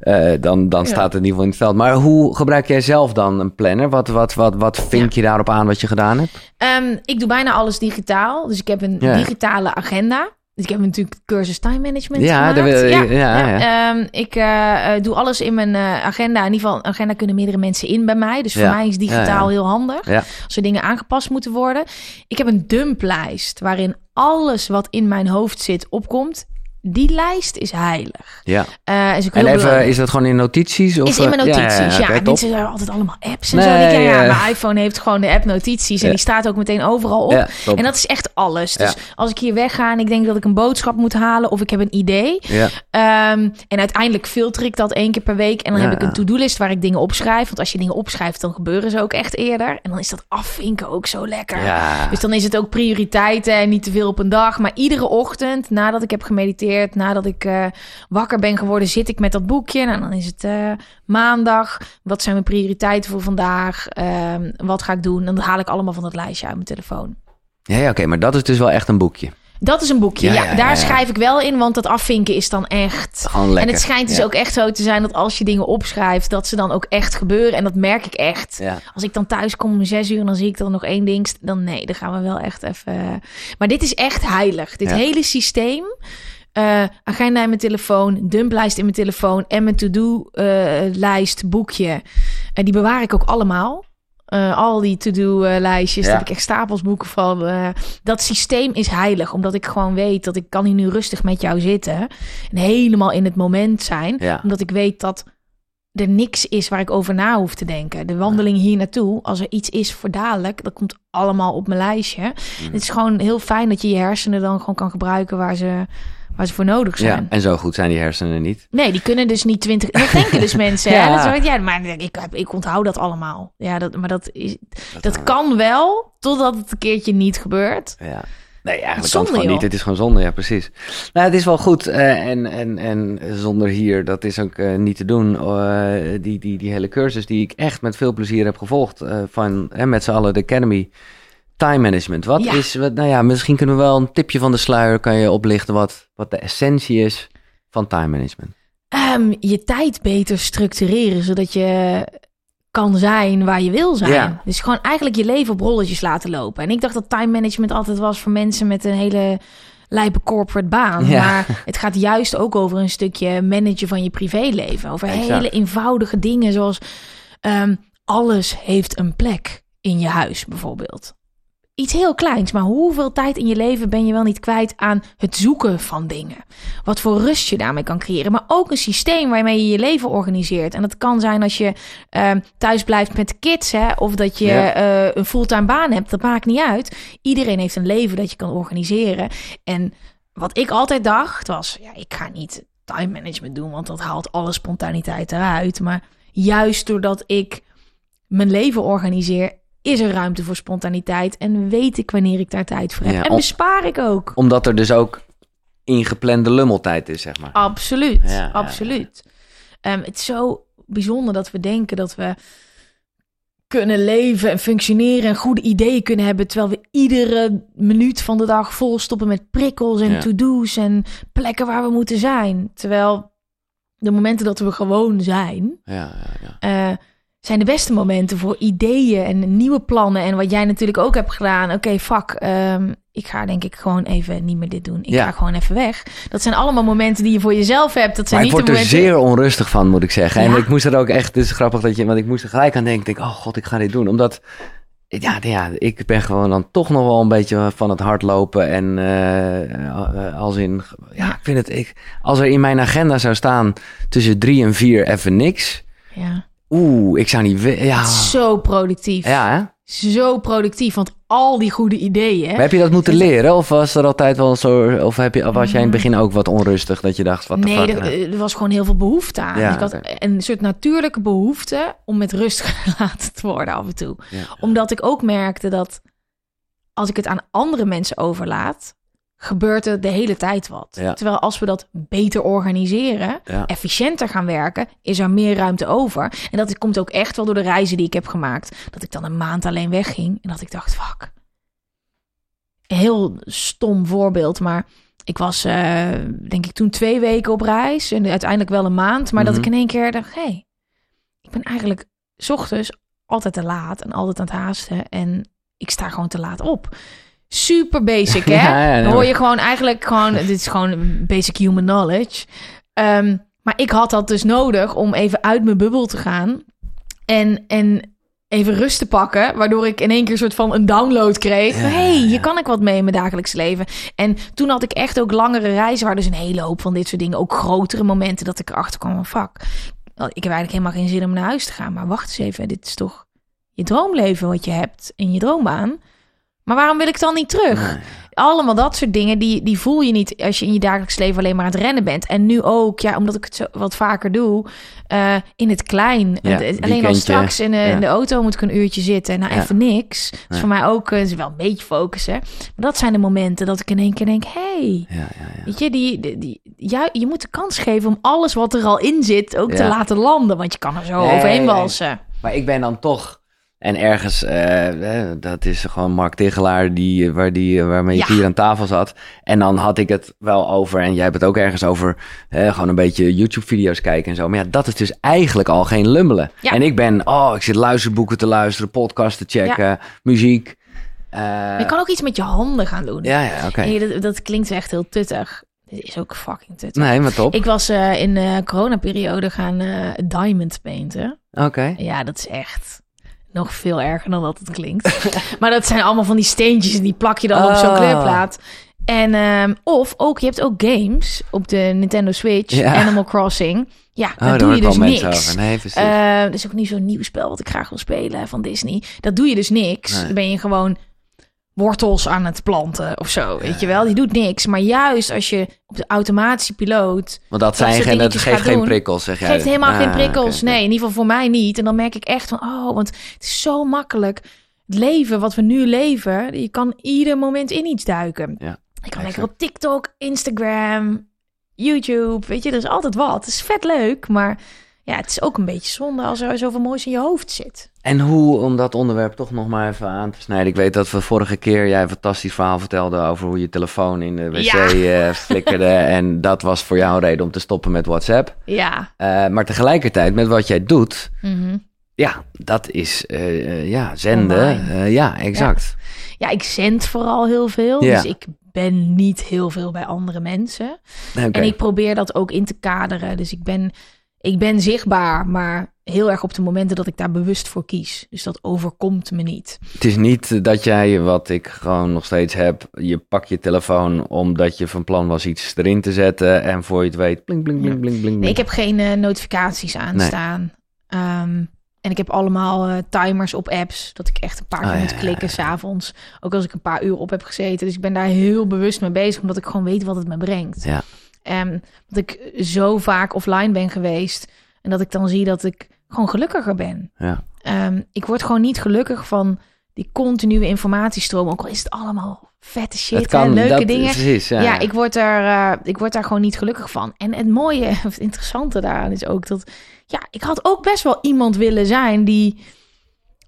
Eh, dan dan Ja. staat het in ieder geval in het veld. Maar hoe gebruik jij zelf dan een planner? Wat, wat, wat, wat vink je daarop aan wat je gedaan hebt? Ehm, ik doe bijna alles digitaal. Dus ik heb een digitale agenda. Dus ik heb natuurlijk cursus time management Ja, gemaakt. wil- ja, ja. Ehm, ik eh, eh, doe alles in mijn eh, agenda. In ieder geval, agenda kunnen meerdere mensen in bij mij. Dus voor mij is digitaal heel handig. Als er dingen aangepast moeten worden. Ik heb een dumplijst waarin alles wat in mijn hoofd zit opkomt. Die lijst is heilig. Ja. Eh, is ook En heel even, belangrijk. is dat gewoon in notities? Of, Is in mijn eh, notities, ja. oké, top. Mensen hebben altijd allemaal apps en Nee, zo. En ja, ja. mijn iPhone heeft gewoon de app notities. En Ja. die staat ook meteen overal op. Ja. En dat is echt alles. Dus Ja. als ik hier wegga en ik denk dat ik een boodschap moet halen of ik heb een idee. Ja. Ehm, en uiteindelijk filter ik dat één keer per week. En dan Ja, heb ik ja. een to-do-list waar ik dingen opschrijf. Want als je dingen opschrijft, dan gebeuren ze ook echt eerder. En dan is dat afvinken ook zo lekker. Ja. Dus dan is het ook prioriteiten en niet te veel op een dag. Maar iedere ochtend, nadat ik heb gemediteerd, nadat ik eh, wakker ben geworden, zit ik met dat boekje. En dan is het eh, maandag. Wat zijn mijn prioriteiten voor vandaag? Ehm, wat ga ik doen? En dat haal ik allemaal van dat lijstje uit mijn telefoon. Ja, ja oké, maar dat is dus wel echt een boekje. Dat is een boekje. Ja, Ja, ja, ja, daar ja. schrijf ik wel in, want dat afvinken is dan echt. En het schijnt dus ook echt zo te zijn dat als je dingen opschrijft, dat ze dan ook echt gebeuren. En dat merk ik echt. Ja. Als ik dan thuis kom om zes uur en dan zie ik er nog één ding, dan nee, dan gaan we wel echt even. Maar dit is echt heilig. Dit hele systeem. Eh, agenda in mijn telefoon, dumplijst in mijn telefoon en mijn to-do-lijst, boekje. En die bewaar ik ook allemaal. Eh, al die to-do-lijstjes, Ja. daar heb ik echt stapels boeken van. eh, dat systeem is heilig, omdat ik gewoon weet dat ik kan hier nu rustig met jou zitten en helemaal in het moment zijn, Ja. omdat ik weet dat er niks is waar ik over na hoef te denken. De wandeling hier naartoe, als er iets is voor dadelijk, dat komt allemaal op mijn lijstje. Mm. Het is gewoon heel fijn dat je je hersenen dan gewoon kan gebruiken waar ze, waar ze voor nodig zijn. ja, en zo goed zijn die hersenen niet. Nee, die kunnen dus niet twintig. Dat denken dus mensen. Ja. Hè? Dat is, ja, maar ik, ik onthoud dat allemaal. Ja, dat, maar dat, is, dat kan wel, totdat het een keertje niet gebeurt. Ja. Nee, eigenlijk kan Zonde, het gewoon niet. Het is gewoon zonde, ja, precies. Nou, het is wel goed. eh, en, en, en zonder hier, dat is ook eh, niet te doen. eh, die, die, die hele cursus die ik echt met veel plezier heb gevolgd. van hè, met z'n allen de Academy Time Management. Wat Ja. is, wat, nou ja, misschien kunnen we wel een tipje van de sluier kan je oplichten wat, wat de essentie is van time management. Ehm, je tijd beter structureren, zodat je kan zijn waar je wil zijn. Ja. Dus gewoon eigenlijk je leven op rolletjes laten lopen. En ik dacht dat time management altijd was voor mensen met een hele lijpe corporate baan. Maar het gaat juist ook over een stukje managen van je privéleven. Over hele eenvoudige dingen zoals um, alles heeft een plek in je huis bijvoorbeeld iets heel kleins, maar hoeveel tijd in je leven ben je wel niet kwijt aan het zoeken van dingen? Wat voor rust je daarmee kan creëren, maar ook een systeem waarmee je je leven organiseert. En dat kan zijn als je uh, thuis blijft met de kids, hè, of dat je uh, een fulltime baan hebt. Dat maakt niet uit. Iedereen heeft een leven dat je kan organiseren. En wat ik altijd dacht was, ja, ik ga niet time management doen, want dat haalt alle spontaniteit eruit. Maar juist doordat ik mijn leven organiseer is er ruimte voor spontaniteit en weet ik wanneer ik daar tijd voor heb. en bespaar ik ook. Omdat er dus ook ingeplande lummeltijd is, zeg maar. Absoluut, absoluut. Um, het is zo bijzonder dat we denken dat we kunnen leven en functioneren en goede ideeën kunnen hebben, terwijl we iedere minuut van de dag vol stoppen met prikkels en to-do's en plekken waar we moeten zijn. Terwijl de momenten dat we gewoon zijn, ja, ja, ja. Uh, zijn de beste momenten voor ideeën en nieuwe plannen. En wat jij natuurlijk ook hebt gedaan. Oké, okay, fuck, um, ik ga denk ik gewoon even niet meer dit doen. Ik ga gewoon even weg. Dat zijn allemaal momenten die je voor jezelf hebt. Dat zijn maar niet ik word er zeer onrustig van, moet ik zeggen. En ik moest er ook echt, het is grappig dat je, want ik moest er gelijk aan denken. Denk, oh god, ik ga dit doen. Omdat, ja, ja, ik ben gewoon dan toch nog wel een beetje van het hardlopen. En uh, als in, ja, ik vind het, ik, als er in mijn agenda zou staan tussen drie en vier even niks. Ja Oeh, ik zou niet... Ja. Zo productief. Ja, hè? Zo productief, want al die goede ideeën. Maar heb je dat moeten leren? Of was er altijd wel zo... Of, heb je, of was jij in het begin ook wat onrustig? Dat je dacht, wat Nee, er, er, was gewoon heel veel behoefte aan. Ja, ik had een soort natuurlijke behoefte om met rust gelaten te worden af en toe. Omdat ik ook merkte dat als ik het aan andere mensen overlaat gebeurt er de hele tijd wat. Terwijl als we dat beter organiseren, efficiënter gaan werken, is er meer ruimte over. En dat komt ook echt wel door de reizen die ik heb gemaakt. Dat ik dan een maand alleen wegging en dat ik dacht, fuck. Heel stom voorbeeld, maar ik was uh, denk ik toen twee weken op reis en uiteindelijk wel een maand. Maar dat ik mhm. in één keer dacht, hé, hey, ik ben eigenlijk s ochtends altijd te laat en altijd aan het haasten en ik sta gewoon te laat op super basic, hè? Dan hoor je gewoon eigenlijk gewoon... Dit is gewoon basic human knowledge. Um, maar ik had dat dus nodig om even uit mijn bubbel te gaan. En, en even rust te pakken. Waardoor ik in één keer een soort van een download kreeg. Hé, hey, hier kan ik wat mee in mijn dagelijks leven. En toen had ik echt ook langere reizen. Waar dus een hele hoop van dit soort dingen. Ook grotere momenten dat ik erachter kwam van... Fuck, ik heb eigenlijk helemaal geen zin om naar huis te gaan. Maar wacht eens even, dit is toch je droomleven wat je hebt in je droombaan. Maar waarom wil ik dan niet terug? Allemaal dat soort dingen, die, die voel je niet als je in je dagelijks leven alleen maar aan het rennen bent. En nu ook, ja, omdat ik het zo wat vaker doe, uh, in het klein. alleen al straks in de, in de, auto moet ik een uurtje zitten. Nou, even niks. Dat is voor mij ook uh, is wel een beetje focussen. Maar dat zijn de momenten dat ik in één keer denk, hey, weet je, die, die, je moet de kans geven om alles wat er al in zit ook te laten landen. Want je kan er zo overheen walsen. Maar ik ben dan toch en ergens, uh, dat is gewoon Mark Tigelaar die, waar die, waarmee ik hier aan tafel zat. En dan had ik het wel over, en jij hebt het ook ergens over, uh, gewoon een beetje YouTube-video's kijken en zo. Maar ja, dat is dus eigenlijk al geen lummelen. Ja. En ik ben, oh, ik zit luisterboeken te luisteren, podcasts te checken, muziek. Uh, je kan ook iets met je handen gaan doen. Ja, ja, oké. Dat, dat, klinkt echt heel tuttig. Dit is ook fucking tuttig. Nee, maar top. Ik was in de coronaperiode gaan diamond painten. Oké. Ja, dat is echt nog veel erger dan dat het klinkt. maar dat zijn allemaal van die steentjes en die plak je dan op zo'n ah. kleurplaat. En um, of ook, je hebt ook games op de Nintendo Switch, Animal Crossing. Ja, oh, daar doe je dus niks. Nee, uh, dat is ook niet zo'n nieuw spel wat ik graag wil spelen van Disney. Dat doe je dus niks. Dan ben je gewoon wortels aan het planten of zo. Weet je wel, die doet niks. Maar juist als je op de automatische piloot. Want dat zijn geen, dat geeft geen prikkels, zeg jij. Geeft helemaal geen ah, prikkels. Nee, in ieder geval voor mij niet. En dan merk ik echt van, oh, want het is zo makkelijk. Het leven wat we nu leven, je kan ieder moment in iets duiken. Ja, ik kan lekker op TikTok, Instagram, YouTube. Weet je, er is altijd wat. Het is vet leuk, maar ja, het is ook een beetje zonde als er zoveel moois in je hoofd zit. En hoe, om dat onderwerp toch nog maar even aan te snijden. Ik weet dat we vorige keer jij een fantastisch verhaal vertelde over hoe je telefoon in de wc ja. uh, flikkerde. en dat was voor jou een reden om te stoppen met WhatsApp. Ja. Uh, maar tegelijkertijd met wat jij doet, mhm. ja, dat is uh, ja, zenden. ja, exact. Ja. ja. ik zend vooral heel veel. Ja. Dus ik ben niet heel veel bij andere mensen. Okay. En ik probeer dat ook in te kaderen. Dus ik ben, ik ben zichtbaar, maar heel erg op de momenten dat ik daar bewust voor kies. Dus dat overkomt me niet. Het is niet dat jij, wat ik gewoon nog steeds heb, je pak je telefoon omdat je van plan was iets erin te zetten en voor je het weet, blink, blink, blink, blink, blink. Nee, ik heb geen uh, notificaties aanstaan. Nee. Um, en ik heb allemaal uh, timers op apps, dat ik echt een paar keer oh, moet ja, klikken ja, ja. s'avonds. Ook als ik een paar uur op heb gezeten. Dus ik ben daar heel bewust mee bezig, omdat ik gewoon weet wat het me brengt. Ja. Um, dat ik zo vaak offline ben geweest en dat ik dan zie dat ik gewoon gelukkiger ben. Ja. Um, ik word gewoon niet gelukkig van die continue informatiestroom. Ook al is het allemaal vette shit, kan, hè, leuke dat, dingen. Precies, ja. ja, ik word, daar, uh, ik word daar gewoon niet gelukkig van. En het mooie, of het interessante daaraan is ook dat... Ja, ik had ook best wel iemand willen zijn die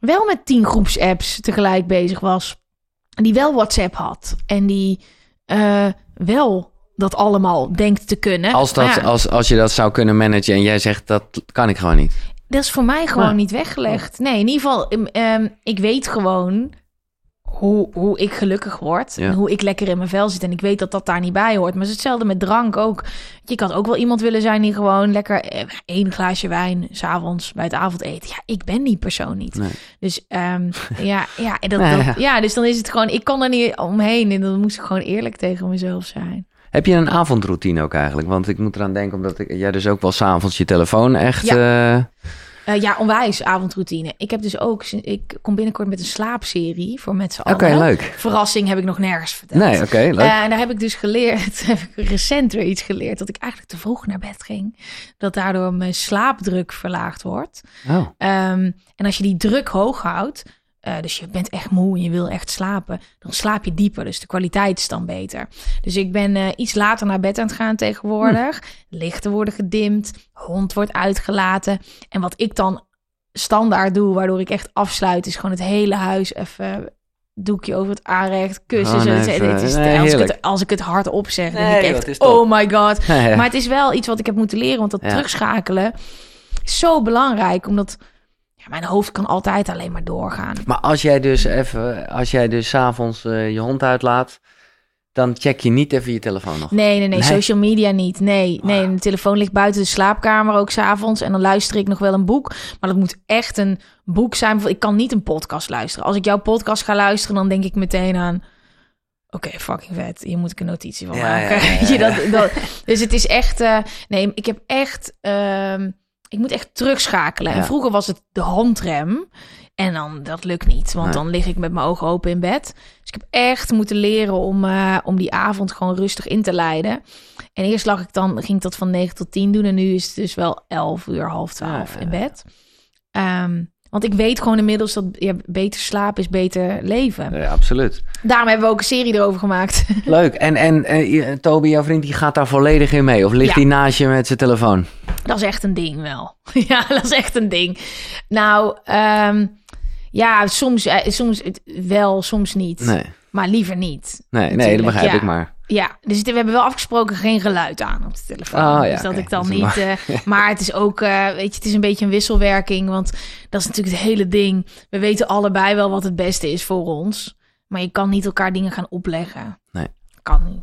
wel met tien groepsapps tegelijk bezig was. Die wel WhatsApp had. En die uh, wel dat allemaal denkt te kunnen. Als, dat, ja, als, als je dat zou kunnen managen en jij zegt dat kan ik gewoon niet. Dat is voor mij gewoon niet weggelegd. Nee, in ieder geval, um, um, ik weet gewoon hoe, hoe ik gelukkig word. Ja. En hoe ik lekker in mijn vel zit. En ik weet dat dat daar niet bij hoort. Maar het is hetzelfde met drank ook. Je kan ook wel iemand willen zijn die gewoon lekker eh, één glaasje wijn... s'avonds bij het avondeten. Ja, ik ben die persoon niet. Nee. Dus um, ja, ja, en dat, Nou ja. dat, ja, dus dan is het gewoon... Ik kan er niet omheen. En dan moest ik gewoon eerlijk tegen mezelf zijn. Heb je een avondroutine ook eigenlijk? Want ik moet eraan denken, omdat ik, jij dus ook wel s'avonds je telefoon echt... eh, Uh, ja, onwijs avondroutine. Ik heb dus ook, ik kom binnenkort met een slaapserie voor met z'n Oké, leuk. Verrassing heb ik nog nergens verteld. Nee, oké, leuk. Uh, en daar heb ik dus geleerd, heb ik recent weer iets geleerd, dat ik eigenlijk te vroeg naar bed ging. Dat daardoor mijn slaapdruk verlaagd wordt. oh, Um, en als je die druk hoog houdt, uh, dus je bent echt moe en je wil echt slapen, dan slaap je dieper. Dus de kwaliteit is dan beter. Dus ik ben uh, iets later naar bed aan het gaan tegenwoordig. Hm. Lichten worden gedimd, hond wordt uitgelaten. En wat ik dan standaard doe, waardoor ik echt afsluit, is gewoon het hele huis even doekje over het aanrecht, kussen. Gewoon zo. is, nee, als, ik het, als ik het hardop zeg, dan Nee, denk ik joh, echt, het is top. oh my god. Ja, ja. Maar het is wel iets wat ik heb moeten leren, want dat Ja. terugschakelen is zo belangrijk, omdat ja, mijn hoofd kan altijd alleen maar doorgaan. Maar als jij dus even, als jij dus s'avonds eh je hond uitlaat, dan check je niet even je telefoon nog. Nee, nee, nee, Nee? social media niet. Nee, nee, mijn telefoon ligt buiten de slaapkamer ook s'avonds. En dan luister ik nog wel een boek. Maar dat moet echt een boek zijn. Ik kan niet een podcast luisteren. Als ik jouw podcast ga luisteren, dan denk ik meteen aan... Oké, fucking vet. Hier moet ik een notitie van Ja, maken. ja, ja, dat, dat, dus het is echt... eh, nee, ik heb echt... ehm, ik moet echt terugschakelen. En vroeger was het de handrem. En dan, dat lukt niet. Want Nee. dan lig ik met mijn ogen open in bed. Dus ik heb echt moeten leren om, eh, om die avond gewoon rustig in te leiden. En eerst lag ik dan, ging ik dat van 9 tot 10 doen. En nu is het dus wel 11 uur, half 12 Ja, in bed. Ehm, want ik weet gewoon inmiddels dat ja, beter slapen is beter leven. Ja, absoluut. Daarom hebben we ook een serie erover gemaakt. Leuk. En, en eh, Toby, jouw vriend, die gaat daar volledig in mee? Of ligt Ja. hij naast je met zijn telefoon? Dat is echt een ding wel. ja, dat is echt een ding. Nou, ehm, ja, soms, eh, soms wel, soms niet. Nee, Maar liever niet. nee, nee dat begrijp ja. ik maar. Ja, dus we hebben wel afgesproken geen geluid aan op de telefoon. Oh, ja, dus dat ik dan Dat niet. eh, maar het is ook, eh, weet je, het is een beetje een wisselwerking. Want dat is natuurlijk het hele ding. We weten allebei wel wat het beste is voor ons. Maar je kan niet elkaar dingen gaan opleggen. Nee. Kan niet.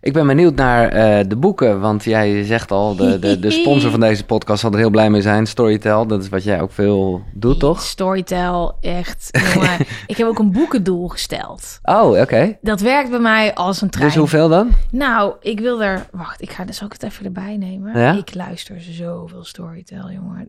Ik ben benieuwd naar eh, de boeken, want jij zegt al, de, de, de sponsor van deze podcast zal er heel blij mee zijn. Storytel, dat is wat jij ook veel doet, toch? Storytel, echt. Jongen, ik heb ook een boekendoel gesteld. Oh, oké. Dat werkt bij mij als een trein. Dus hoeveel dan? Nou, ik wil er... Wacht, ik ga dus ook het even erbij nemen. Ja? Ik luister zoveel Storytel, jongen. Het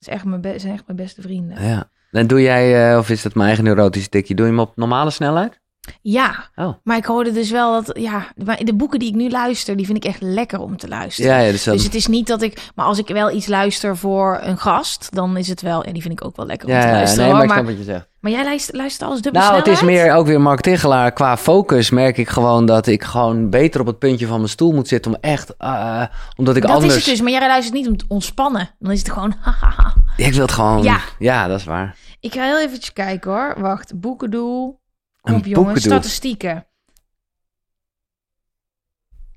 is echt mijn be- zijn echt mijn beste vrienden. Ja. En doe jij, eh, of is dat mijn eigen neurotische tikje, doe je hem op normale snelheid? Ja, Oh. maar ik hoorde dus wel dat... Ja, de de boeken die ik nu luister, die vind ik echt lekker om te luisteren. Ja, ja dus dan... Dus het is niet dat ik... Maar als ik wel iets luister voor een gast, dan is het wel... En die vind ik ook wel lekker om te ja, luisteren. nee, maar maar, snap wat je zegt. maar jij luistert, luistert alles dubbel Nou, het is meer ook weer Mark Tichelaar. Qua focus merk ik gewoon dat ik gewoon beter op het puntje van mijn stoel moet zitten om echt... eh, omdat ik Dat anders... is het dus, maar jij luistert niet om te ontspannen. Dan is het gewoon... hahaha. Ik wil het gewoon... Ja. ja, dat is waar. Ik ga heel eventjes kijken hoor. Wacht, boekendoel. Kom jongen, boekendoel. statistieken.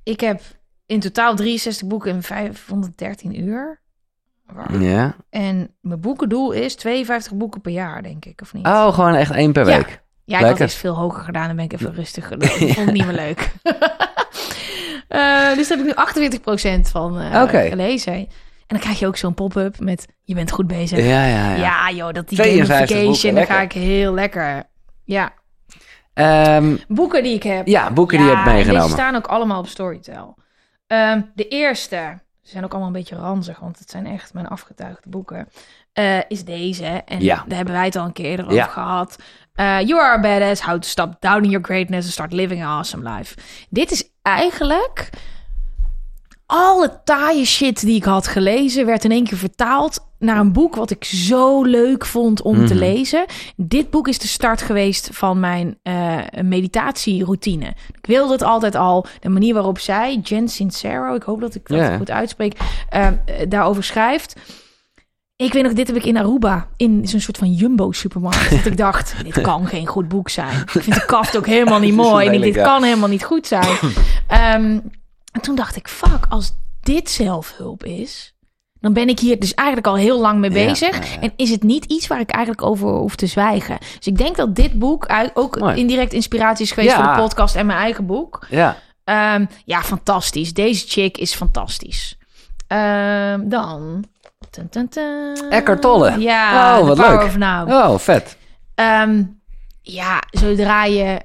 Ik heb in totaal 63 boeken in 513 uur. Ja. En mijn boekendoel is 52 boeken per jaar, denk ik, of niet? Oh, gewoon echt één per Ja. week. Ja, ik had eens veel hoger gedaan. Dan ben ik even rustig gedaan. vond het niet meer leuk. uh, dus daar heb ik nu 48% van uh, gelezen. En dan krijg je ook zo'n pop-up met je bent goed bezig. Ja, ja, ja. Ja, joh, dat die gamification, dan ga ik heel lekker. Ja. Um, boeken die ik heb. Ja, boeken die je hebt meegenomen. Die staan ook allemaal op Storytel. Um, de eerste, ze zijn ook allemaal een beetje ranzig, want het zijn echt mijn afgetuigde boeken. Uh, is deze. En ja. daar hebben wij het al een keer over gehad. Uh, you are a badass. How to stop doubting your greatness and start living an awesome life. Dit is eigenlijk alle taaie shit die ik had gelezen, werd in één keer vertaald naar een boek wat ik zo leuk vond om te mhm. lezen. Dit boek is de start geweest van mijn uh, meditatieroutine. Ik wilde het altijd al. De manier waarop zij, Jen Sincero, ik hoop dat ik dat goed uitspreek, uh, daarover schrijft. Ik weet nog, dit heb ik in Aruba, in zo'n soort van jumbo-supermarkt. dat ik dacht, dit kan geen goed boek zijn. Ik vind de kaft ook helemaal niet mooi. dit kan helemaal niet goed zijn. Um, En toen dacht ik, fuck, als dit zelfhulp is, dan ben ik hier dus eigenlijk al heel lang mee bezig. En is het niet iets waar ik eigenlijk over hoef te zwijgen. Dus ik denk dat dit boek ook indirect inspiratie is geweest voor de podcast en mijn eigen boek. Ja, um, ja fantastisch. Deze chick is fantastisch. Um, dan... Eckhart Tolle. Ja, oh, wat leuk. Of Now. Oh, vet. Um, ja, zodra je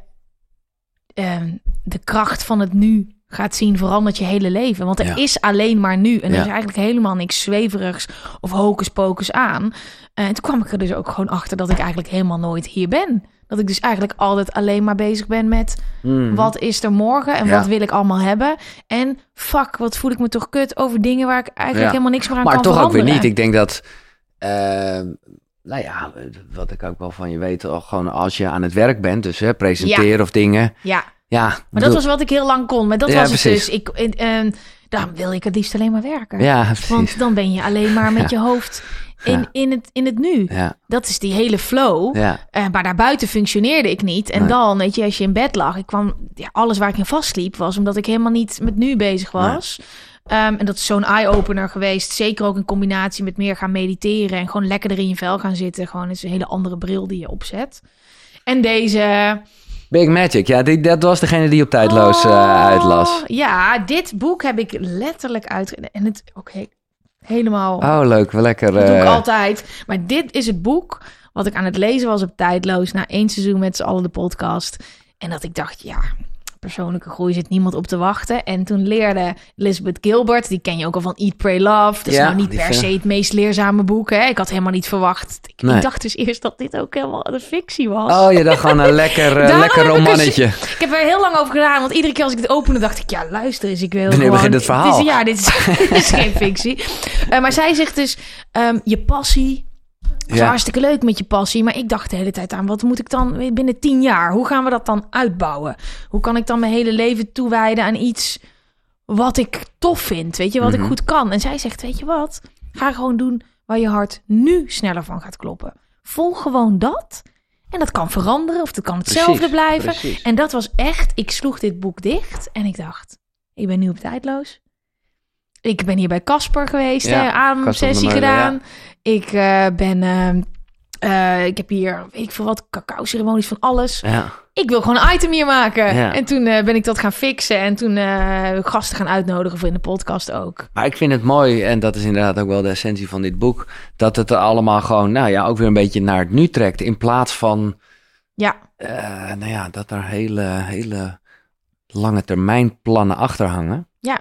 de kracht van het nu gaat zien, verandert je hele leven. Want er is alleen maar nu. En er is eigenlijk helemaal niks zweverigs of hocus pocus aan. En toen kwam ik er dus ook gewoon achter dat ik eigenlijk helemaal nooit hier ben. Dat ik dus eigenlijk altijd alleen maar bezig ben met mhm. wat is er morgen en wat wil ik allemaal hebben. En fuck, wat voel ik me toch kut over dingen waar ik eigenlijk helemaal niks meer aan maar kan. Maar toch ook weer niet. Ik denk dat, uh, nou ja, wat ik ook wel van je weet, gewoon als je aan het werk bent, dus hè, presenteren of dingen. Ja. Ja, maar dat was wat ik heel lang kon. Maar dat was het dus. Ik, en, dan wil ik het liefst alleen maar werken. Ja, precies. Want dan ben je alleen maar met je hoofd in, in, het, in het nu. Ja. Dat is die hele flow. Ja. Uh, maar daarbuiten functioneerde ik niet. En dan, weet je, als je in bed lag, ik kwam, alles waar ik in vastliep was omdat ik helemaal niet met nu bezig was. Um, en dat is zo'n eye-opener geweest. Zeker ook in combinatie met meer gaan mediteren en gewoon lekker er in je vel gaan zitten. Gewoon is een hele andere bril die je opzet. En deze Big Magic, ja, die, dat was degene die op tijdloos uh, uitlas. Ja, dit boek heb ik letterlijk uit... En het, oké, helemaal... Oh, leuk, wel lekker. Dat doe ik eh, altijd. Maar dit is het boek wat ik aan het lezen was op tijdloos... na één seizoen met z'n allen de podcast. En dat ik dacht, ja, persoonlijke groei zit niemand op te wachten. En toen leerde Elizabeth Gilbert, die ken je ook al van Eat, Pray, Love. Dat is nou niet per se het meest leerzame boek. Hè? Ik had helemaal niet verwacht. Ik, dacht dus eerst dat dit ook helemaal de fictie was. Oh, je dacht gewoon een lekker, uh, lekker romannetje. Ik, ik, heb er heel lang over gedaan, want iedere keer als ik het opende, dacht ik, ja, luister eens, ik wil Wanneer gewoon... begint het verhaal? Dit is, ja, dit is, geen fictie. Uh, maar zij zegt dus, um, je passie is ja. hartstikke leuk met je passie. Maar ik dacht de hele tijd aan, wat moet ik dan binnen tien jaar? Hoe gaan we dat dan uitbouwen? Hoe kan ik dan mijn hele leven toewijden aan iets wat ik tof vind? Weet je, wat ik mhm. goed kan? En zij zegt, weet je wat? Ga gewoon doen waar je hart nu sneller van gaat kloppen. Volg gewoon dat. En dat kan veranderen of dat kan hetzelfde blijven. En dat was echt, ik sloeg dit boek dicht en ik dacht, ik ben nu op tijdloos. Ik ben hier bij Casper geweest, ja, aan sessie gedaan. Ik uh, ben, uh, ik heb hier, weet ik veel wat, cacao ceremonies van alles. Ja. Ik wil gewoon een item hier maken. En toen uh, ben ik dat gaan fixen en toen gasten gaan uitnodigen voor in de podcast ook. Maar ik vind het mooi, en dat is inderdaad ook wel de essentie van dit boek, dat het er allemaal gewoon, nou ja, ook weer een beetje naar het nu trekt. In plaats van, ja, nou ja, dat er hele, hele lange termijn plannen achter hangen. Ja.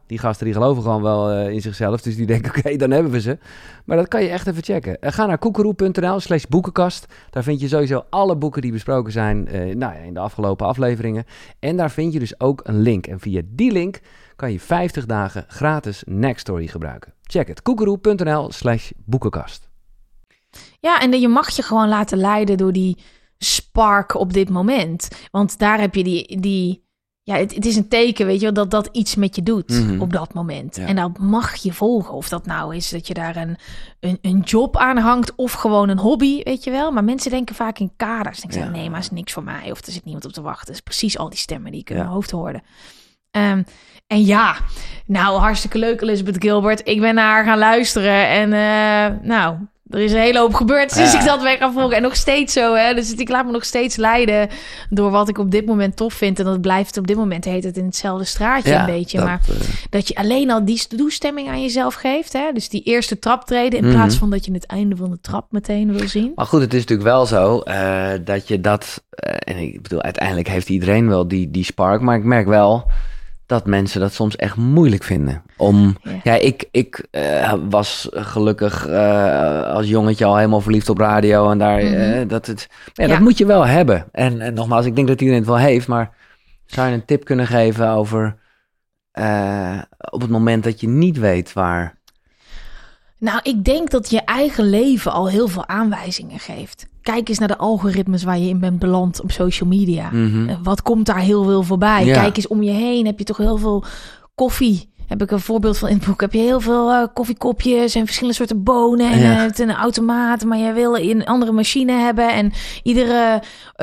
die gasten die geloven gewoon wel uh, in zichzelf. Dus die denken, oké, dan hebben we ze. Maar dat kan je echt even checken. Uh, ga naar koekeroe.nl slash boekenkast. Daar vind je sowieso alle boeken die besproken zijn uh, nou ja, in de afgelopen afleveringen. En daar vind je dus ook een link. En via die link kan je 50 dagen gratis Nextory gebruiken. Check het, koekeroe.nl slash boekenkast. Ja, en je mag je gewoon laten leiden door die spark op dit moment. Want daar heb je die, die ja, het, het is een teken, weet je wel, dat dat iets met je doet Mhm. op dat moment. Ja. En dat mag je volgen. Of dat nou is dat je daar een, een, een job aan hangt of gewoon een hobby, weet je wel. Maar mensen denken vaak in kaders. Ik zeg, Ja. nee, maar is niks voor mij. Of er zit niemand op te wachten. Het is precies al die stemmen die ik in mijn hoofd hoorde. Ehm, en ja, nou, hartstikke leuk, Elizabeth Gilbert. Ik ben naar haar gaan luisteren. En eh, nou, er is een hele hoop gebeurd sinds Ja. ik dat ben gaan volgen. En nog steeds zo, hè. Dus ik laat me nog steeds leiden door wat ik op dit moment tof vind. En dat blijft op dit moment, heet het in hetzelfde straatje een beetje. dat, maar eh, dat je alleen al die toestemming aan jezelf geeft. Hè? Dus die eerste trap treden. In Mhm. plaats van dat je het einde van de trap meteen wil zien. Maar goed, het is natuurlijk wel zo eh, dat je dat. eh, en ik bedoel, uiteindelijk heeft iedereen wel die, die spark. Maar ik merk wel dat mensen dat soms echt moeilijk vinden. Om. Ja. Ja, ik, ik eh, was gelukkig eh, als jongetje al helemaal verliefd op radio. En daar. Mhm. eh, dat, het, ja, Ja. dat moet je wel hebben. En, en nogmaals, ik denk dat iedereen het wel heeft. Maar zou je een tip kunnen geven over. op het moment dat je niet weet waar. Nou, ik denk dat je eigen leven al heel veel aanwijzingen geeft. Kijk eens naar de algoritmes waar je in bent beland op social media. Mhm. Eh, Wat komt daar heel veel voorbij? Ja. Kijk eens om je heen. Heb je toch heel veel koffie? Heb ik een voorbeeld van in het boek. Heb je heel veel eh, koffiekopjes en verschillende soorten bonen. En Ja. eh, het een automaat, maar jij wil een andere machine hebben. En iedere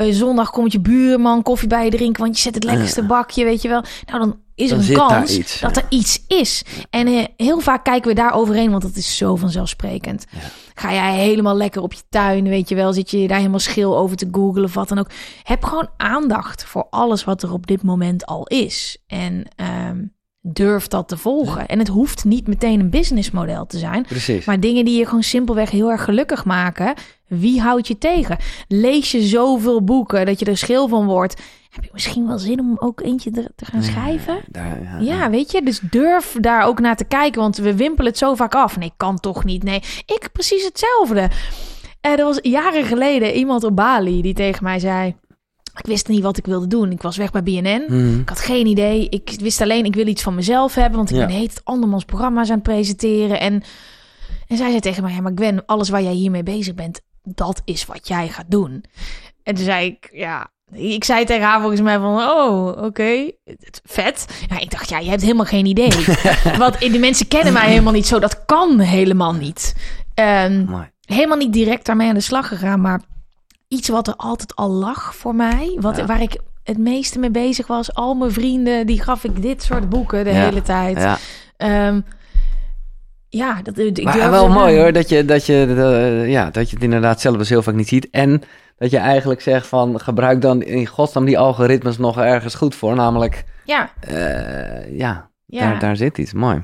zondag komt je buurman koffie bij je drinken. Want je zet het lekkerste bakje, weet je wel. Nou, dan is er Dan een kans iets, dat er iets is. En heel vaak kijken we daar overheen, want dat is zo vanzelfsprekend. Ga jij helemaal lekker op je tuin, weet je wel, zit je daar helemaal schil over te googlen of wat dan ook. Heb gewoon aandacht voor alles wat er op dit moment al is. En ehm, durf dat te volgen. En het hoeft niet meteen een businessmodel te zijn. Precies. Maar dingen die je gewoon simpelweg heel erg gelukkig maken, wie houdt je tegen? Lees je zoveel boeken dat je er schil van wordt? Heb je misschien wel zin om ook eentje te te gaan schrijven? Daar, ja, Ja, weet je, dus durf daar ook naar te kijken, want we wimpelen het zo vaak af. Nee, kan toch niet. Nee, ik precies hetzelfde. Eh, er was jaren geleden iemand op Bali die tegen mij zei: Ik wist niet wat ik wilde doen. Ik was weg bij BNN. Mhm. Ik had geen idee. Ik wist alleen, ik wil iets van mezelf hebben, want ik Ja. ben heet andermans programma's aan het presenteren. En, en zij zei tegen mij: Ja, maar Gwen, alles waar jij hiermee bezig bent, dat is wat jij gaat doen. En toen zei ik: Ja. Ik zei tegen haar volgens mij van, oh, oké, vet. Ja, ik dacht, ja, je hebt helemaal geen idee. Want de mensen kennen mij helemaal niet zo. Dat kan helemaal niet. Mooi. helemaal niet direct daarmee aan de slag gegaan, maar iets wat er altijd al lag voor mij, wat, Ja. waar ik het meeste mee bezig was. Al mijn vrienden, die gaf ik dit soort boeken de Ja. hele tijd. Ja. Ehm, ja, dat ik Maar wel aan. mooi hoor, dat je, dat, je, eh, ja, dat je het inderdaad zelf dus heel vaak niet ziet. En dat je eigenlijk zegt van gebruik dan in godsnaam die algoritmes nog ergens goed voor. Namelijk, Ja, eh, ja, ja. Daar, daar zit iets. Mooi.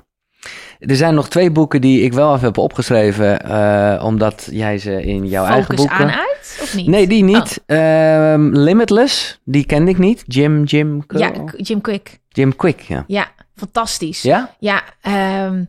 Er zijn nog twee boeken die ik wel even heb opgeschreven, eh, omdat jij ze in jouw eigen boeken... aan uit, of niet? Nee, die niet. Ehm, Limitless, die kende ik niet. Jim, Jim, Ja, Jim Quick. Jim Quick, ja. Ja, fantastisch. Ja? Ja, ehm,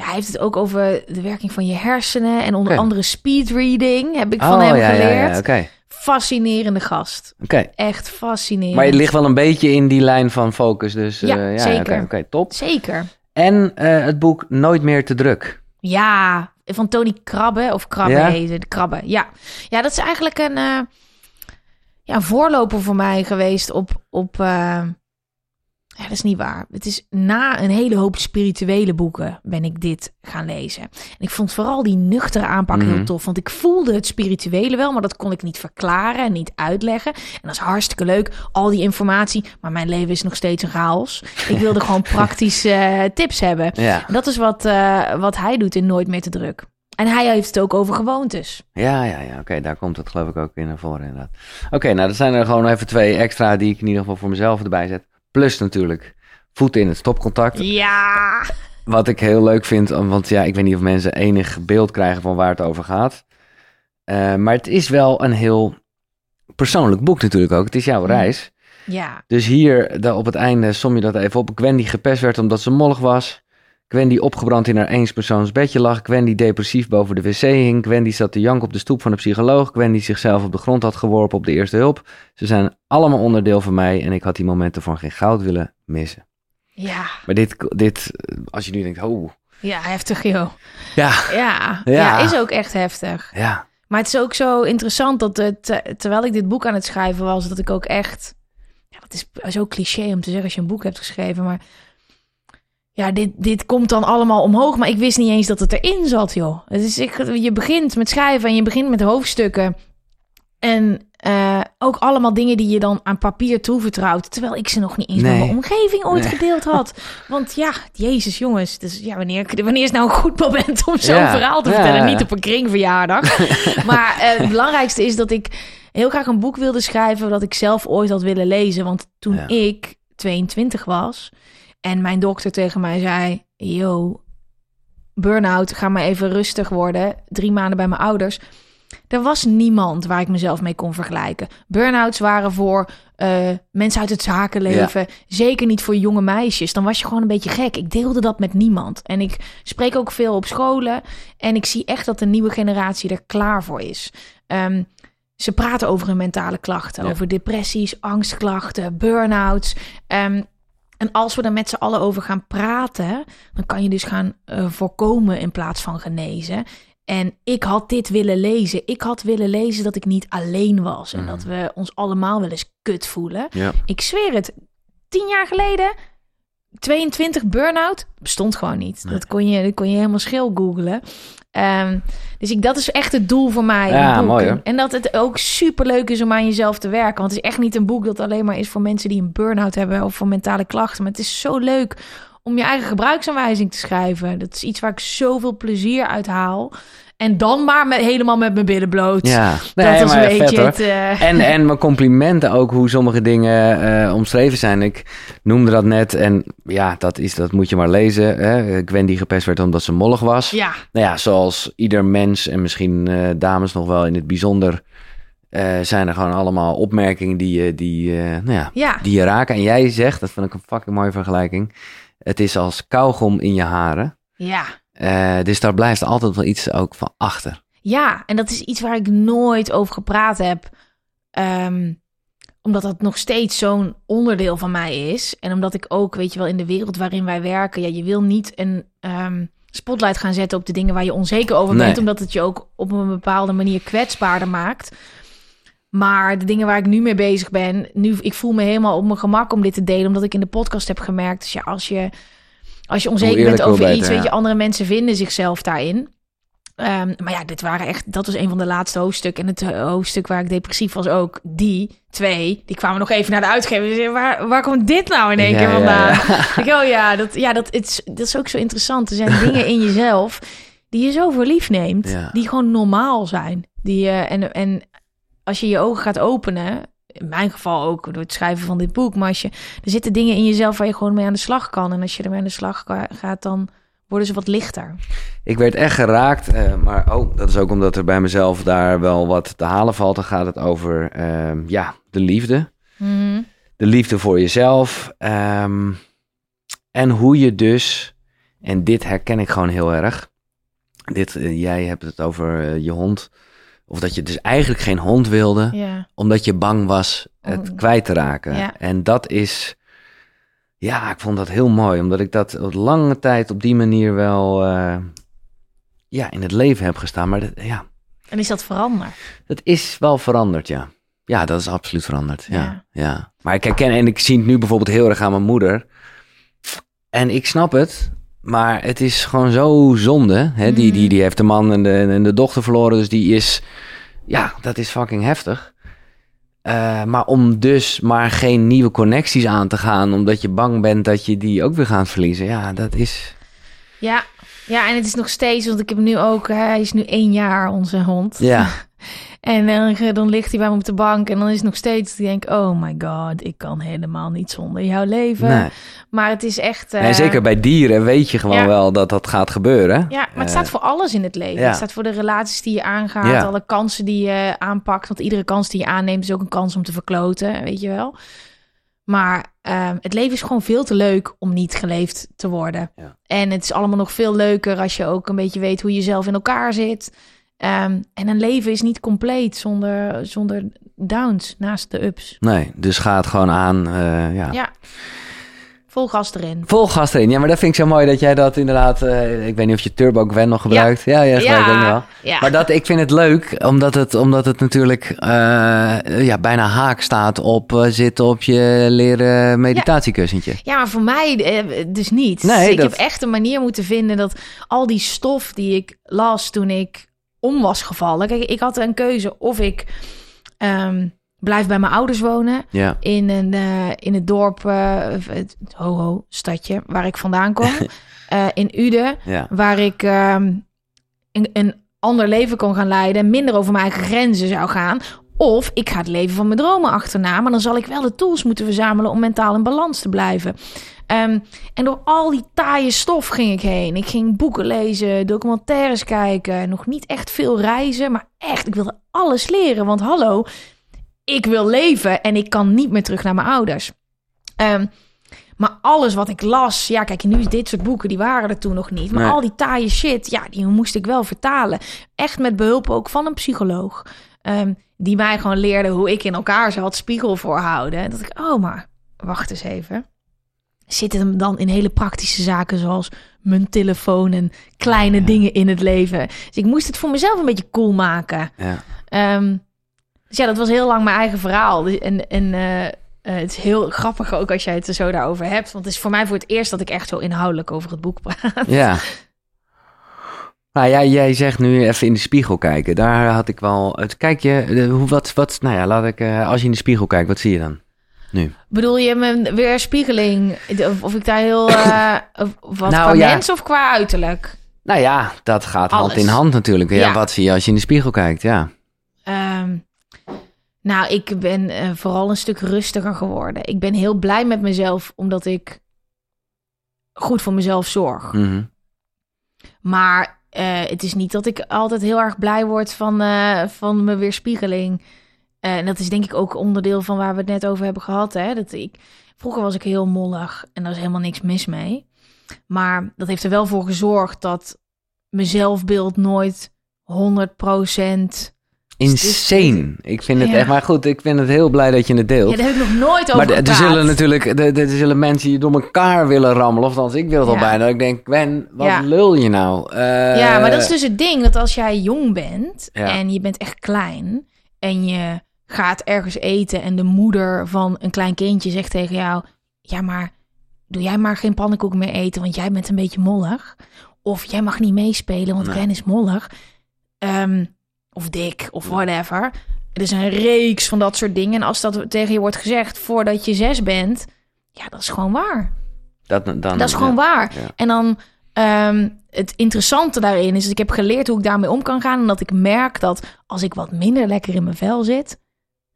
ja, hij heeft het ook over de werking van je hersenen en onder andere speedreading heb ik van oh, hem ja, geleerd. ja. Fascinerende gast. Oké. Echt fascinerend. Maar het ligt wel een beetje in die lijn van focus, dus... Ja, eh, ja zeker. Oké, top. Zeker. En eh, het boek Nooit meer te druk. Ja, van Tony Krabbe of Krabbe Ja? heet het. Krabbe, ja. Ja, dat is eigenlijk een, eh, ja, een voorloper voor mij geweest op... op ja, dat is niet waar. Het is na een hele hoop spirituele boeken ben ik dit gaan lezen. En ik vond vooral die nuchtere aanpak Mhm. heel tof. Want ik voelde het spirituele wel, maar dat kon ik niet verklaren en niet uitleggen. En dat is hartstikke leuk, al die informatie. Maar mijn leven is nog steeds een chaos. Ik wilde gewoon praktische eh, tips hebben. Ja, Dat is wat, eh, wat hij doet in Nooit meer te druk. En hij heeft het ook over gewoontes. ja, ja, ja. oké, daar komt het geloof ik ook in naar voren inderdaad. Oké, nou dat zijn er gewoon even twee extra die ik in ieder geval voor mezelf erbij zet. Plus natuurlijk voeten in het stopcontact. Ja. Wat ik heel leuk vind, want ja, ik weet niet of mensen enig beeld krijgen van waar het over gaat. Eh, maar het is wel een heel persoonlijk boek natuurlijk ook. Het is jouw Mm. reis. Ja. Dus hier daar op het einde som je dat even op. Gwen die gepest werd omdat ze mollig was. Gwen die opgebrand in haar eenspersoons bedje lag. Gwen die depressief boven de wc hing. Gwen die zat te janken op de stoep van de psycholoog. Gwen die zichzelf op de grond had geworpen op de eerste hulp. Ze zijn allemaal onderdeel van mij en ik had die momenten voor geen goud willen missen. Ja. Maar dit, dit als je nu denkt, oh, Ja, heftig joh. ja, Ja. Ja. ja. is ook echt heftig. ja. Maar het is ook zo interessant dat het, terwijl ik dit boek aan het schrijven was, dat ik ook echt. Ja, dat is zo cliché om te zeggen als je een boek hebt geschreven, maar ja, dit, dit komt dan allemaal omhoog. Maar ik wist niet eens dat het erin zat, joh. Het is, ik, je begint met schrijven en je begint met hoofdstukken. En uh, ook allemaal dingen die je dan aan papier toevertrouwt. Terwijl ik ze nog niet eens nee. mijn omgeving ooit gedeeld had. Want ja, jezus jongens. Dus ja, wanneer, wanneer is nou een goed moment om zo'n verhaal te vertellen? Niet op een kringverjaardag. maar uh, het belangrijkste is dat ik heel graag een boek wilde schrijven... dat ik zelf ooit had willen lezen. Want toen ik 22 was en mijn dokter tegen mij zei... Yo, burn-out, ga maar even rustig worden. Drie maanden bij mijn ouders er was niemand waar ik mezelf mee kon vergelijken. Burn-outs waren voor uh, mensen uit het zakenleven. Zeker niet voor jonge meisjes. Dan was je gewoon een beetje gek. Ik deelde dat met niemand. En ik spreek ook veel op scholen. En ik zie echt dat de nieuwe generatie er klaar voor is. Um, ze praten over hun mentale klachten. Over depressies, angstklachten, burn-outs. Um, en als we er met z'n allen over gaan praten, dan kan je dus gaan uh, voorkomen in plaats van genezen. En ik had dit willen lezen. Ik had willen lezen dat ik niet alleen was. En dat mhm. we ons allemaal wel eens kut voelen. Ik zweer het. Tien jaar geleden, 22 burn-out, bestond gewoon niet. Dat, kon je, dat kon je helemaal schil googlen. Um, dus ik, dat is echt het doel voor mij. Ja, mooi En dat het ook super leuk is om aan jezelf te werken. Want het is echt niet een boek dat alleen maar is voor mensen die een burn-out hebben of voor mentale klachten. Maar het is zo leuk om je eigen gebruiksaanwijzing te schrijven. Dat is iets waar ik zoveel plezier uit haal. En dan maar met, helemaal met mijn billen bloot. Ja, nee, dat is een beetje het... Uh... En, en mijn complimenten ook hoe sommige dingen uh, omschreven zijn. Ik noemde dat net en ja, dat, is, dat moet je maar lezen. Hè? Gwen die gepest werd omdat ze mollig was. Ja. Nou ja, zoals ieder mens en misschien uh, dames nog wel in het bijzonder... zijn er gewoon allemaal opmerkingen die, die, nou ja, ja. die je raken. En jij zegt, dat vind ik een fucking mooie vergelijking... Het is als kauwgom in je haren. Ja. Uh, dus daar blijft altijd wel iets ook van achter. Ja, en dat is iets waar ik nooit over gepraat heb. Um, omdat dat nog steeds zo'n onderdeel van mij is. En omdat ik ook, weet je wel, in de wereld waarin wij werken... Ja, je wil niet een um, spotlight gaan zetten op de dingen waar je onzeker over bent. Omdat het je ook op een bepaalde manier kwetsbaarder maakt. Maar de dingen waar ik nu mee bezig ben, nu, ik voel me helemaal op mijn gemak om dit te delen, omdat ik in de podcast heb gemerkt, dus ja, als je, als je onzeker bent over iets, weet je, andere mensen vinden zichzelf daarin. Um, maar ja, dit waren echt, dat was een van de laatste hoofdstukken. En het eh, hoofdstuk waar ik depressief was ook, die twee, die kwamen nog even naar de uitgever. waar, waar komt dit nou in één keer vandaan? ik, oh ja, dat, ja dat, het, dat is ook zo interessant. Er zijn dingen in jezelf die je zo voor lief neemt, die gewoon normaal zijn. Die, uh, en, en als je je ogen gaat openen, in mijn geval ook door het schrijven van dit boek, maar als je, er zitten dingen in jezelf waar je gewoon mee aan de slag kan. En als je ermee aan de slag gaat, dan worden ze wat lichter. Ik werd echt geraakt, uh, maar oh, dat is ook omdat er bij mezelf daar wel wat te halen valt. Dan gaat het over, uh, ja, de liefde. Mhm. De liefde voor jezelf. Um, en hoe je dus, en dit herken ik gewoon heel erg. Dit, uh, jij hebt het over eh, je hond. Of dat je dus eigenlijk geen hond wilde, omdat je bang was het kwijt te raken. En dat is, ja, ik vond dat heel mooi, omdat ik dat op lange tijd op die manier wel uh, ja, in het leven heb gestaan. Maar dat, ja. En is dat veranderd? Dat is wel veranderd, ja. Ja, dat is absoluut veranderd. Ja, ja. Maar ik herken en ik zie het nu bijvoorbeeld heel erg aan mijn moeder. En ik snap het, maar het is gewoon zo zonde. Hè? Die, die, mm. die heeft de man en de, en de dochter verloren. Dus die is... Ja, dat is fucking heftig. Uh, maar om dus maar geen nieuwe connecties aan te gaan... omdat je bang bent dat je die ook weer gaat verliezen. Ja, dat is... Ja, ja en het is nog steeds... want ik heb nu ook... Hij is nu één jaar, onze hond. Ja. En dan, dan ligt hij bij me op de bank en dan is het nog steeds, ik denk, oh my god, ik kan helemaal niet zonder jouw leven. Maar het is echt... Uh... zeker bij dieren weet je gewoon wel dat dat gaat gebeuren. Ja, maar het staat eh, voor alles in het leven. Het staat voor de relaties die je aangaat, alle kansen die je aanpakt. Want iedere kans die je aanneemt is ook een kans om te verkloten, weet je wel. Maar uh, het leven is gewoon veel te leuk om niet geleefd te worden. En het is allemaal nog veel leuker als je ook een beetje weet hoe je zelf in elkaar zit. Um, en een leven is niet compleet zonder, zonder downs naast de ups. Nee, dus ga het gewoon aan. Uh, ja. ja. vol gas erin. Vol gas erin. Ja, maar dat vind ik zo mooi dat jij dat inderdaad... Uh, ik weet niet of je Turbo Gwen nog gebruikt. Ja, ja, ja, ja, wel. ja. Maar dat, ik vind het leuk, omdat het, omdat het natuurlijk uh, ja, bijna haak staat op uh, zitten op je leren meditatiekussentje. Ja, maar voor mij dus niet. Nee, ik heb echt een manier moeten vinden dat al die stof die ik las toen ik om was gevallen. Kijk, ik had een keuze of ik um, blijf bij mijn ouders wonen. Ja. In, een, uh, in het dorp, uh, het ho-ho stadje waar ik vandaan kom. uh, in Uden, ja. waar ik um, een, een ander leven kon gaan leiden. Minder over mijn eigen grenzen zou gaan. Of ik ga het leven van mijn dromen achterna. Maar dan zal ik wel de tools moeten verzamelen om mentaal in balans te blijven. Um, en door al die taaie stof ging ik heen. Ik ging boeken lezen, documentaires kijken. Nog niet echt veel reizen, maar echt, ik wilde alles leren. Want hallo, ik wil leven en ik kan niet meer terug naar mijn ouders. Um, maar alles wat ik las, ja, kijk, nu is dit soort boeken, die waren er toen nog niet. Maar al die taaie shit, ja, die moest ik wel vertalen. Echt met behulp ook van een psycholoog. Um, die mij gewoon leerde hoe ik in elkaar het spiegel voorhouden. En dat ik, oh, maar wacht eens even. Zit het hem dan in hele praktische zaken zoals mijn telefoon en kleine dingen in het leven? Dus ik moest het voor mezelf een beetje cool maken. Ja. Um, dus ja, dat was heel lang mijn eigen verhaal. En, en uh, het is heel grappig ook als jij het er zo daarover hebt. Want het is voor mij voor het eerst dat ik echt zo inhoudelijk over het boek praat. Ja. Nou ja, jij zegt nu even in de spiegel kijken. Daar had ik wel. Het, kijk je, hoe, wat, wat, nou ja, laat ik. Uh, als je in de spiegel kijkt, wat zie je dan? Nu. Bedoel je mijn weerspiegeling? Of, of ik daar heel. Uh, wat nou, qua mens of qua uiterlijk? Nou ja, dat gaat hand in hand natuurlijk. Ja, ja, Wat zie je als je in de spiegel kijkt? Ja. Um, nou, ik ben uh, vooral een stuk rustiger geworden. Ik ben heel blij met mezelf, omdat ik goed voor mezelf zorg. Mm -hmm. Maar uh, het is niet dat ik altijd heel erg blij word van, uh, van mijn weerspiegeling. en dat is denk ik ook onderdeel van waar we het net over hebben gehad. Hè? Dat ik, vroeger was ik heel mollig en daar is helemaal niks mis mee. Maar dat heeft er wel voor gezorgd dat mijn zelfbeeld nooit 100% insane. Ik vind het echt, maar goed, ik vind het heel blij dat je het deelt. Ja, daar heb ik nog nooit over Maar er zullen natuurlijk, er zullen mensen die door elkaar willen rammelen. Of althans, ik wil het al bijna. Ik denk, Gwen, wat lul je nou? ja, maar dat is dus het ding, dat als jij jong bent en je bent echt klein en je gaat ergens eten en de moeder van een klein kindje zegt tegen jou, ja, maar doe jij maar geen pannenkoek meer eten, want jij bent een beetje mollig. Of jij mag niet meespelen, want Gwen is mollig. Um, of dik of whatever. Er is een reeks van dat soort dingen. En als dat tegen je wordt gezegd voordat je zes bent, ja, dat is gewoon waar. Dat, dan, dat is gewoon waar. En dan um, het interessante daarin is dat ik heb geleerd hoe ik daarmee om kan gaan. En dat ik merk dat als ik wat minder lekker in mijn vel zit,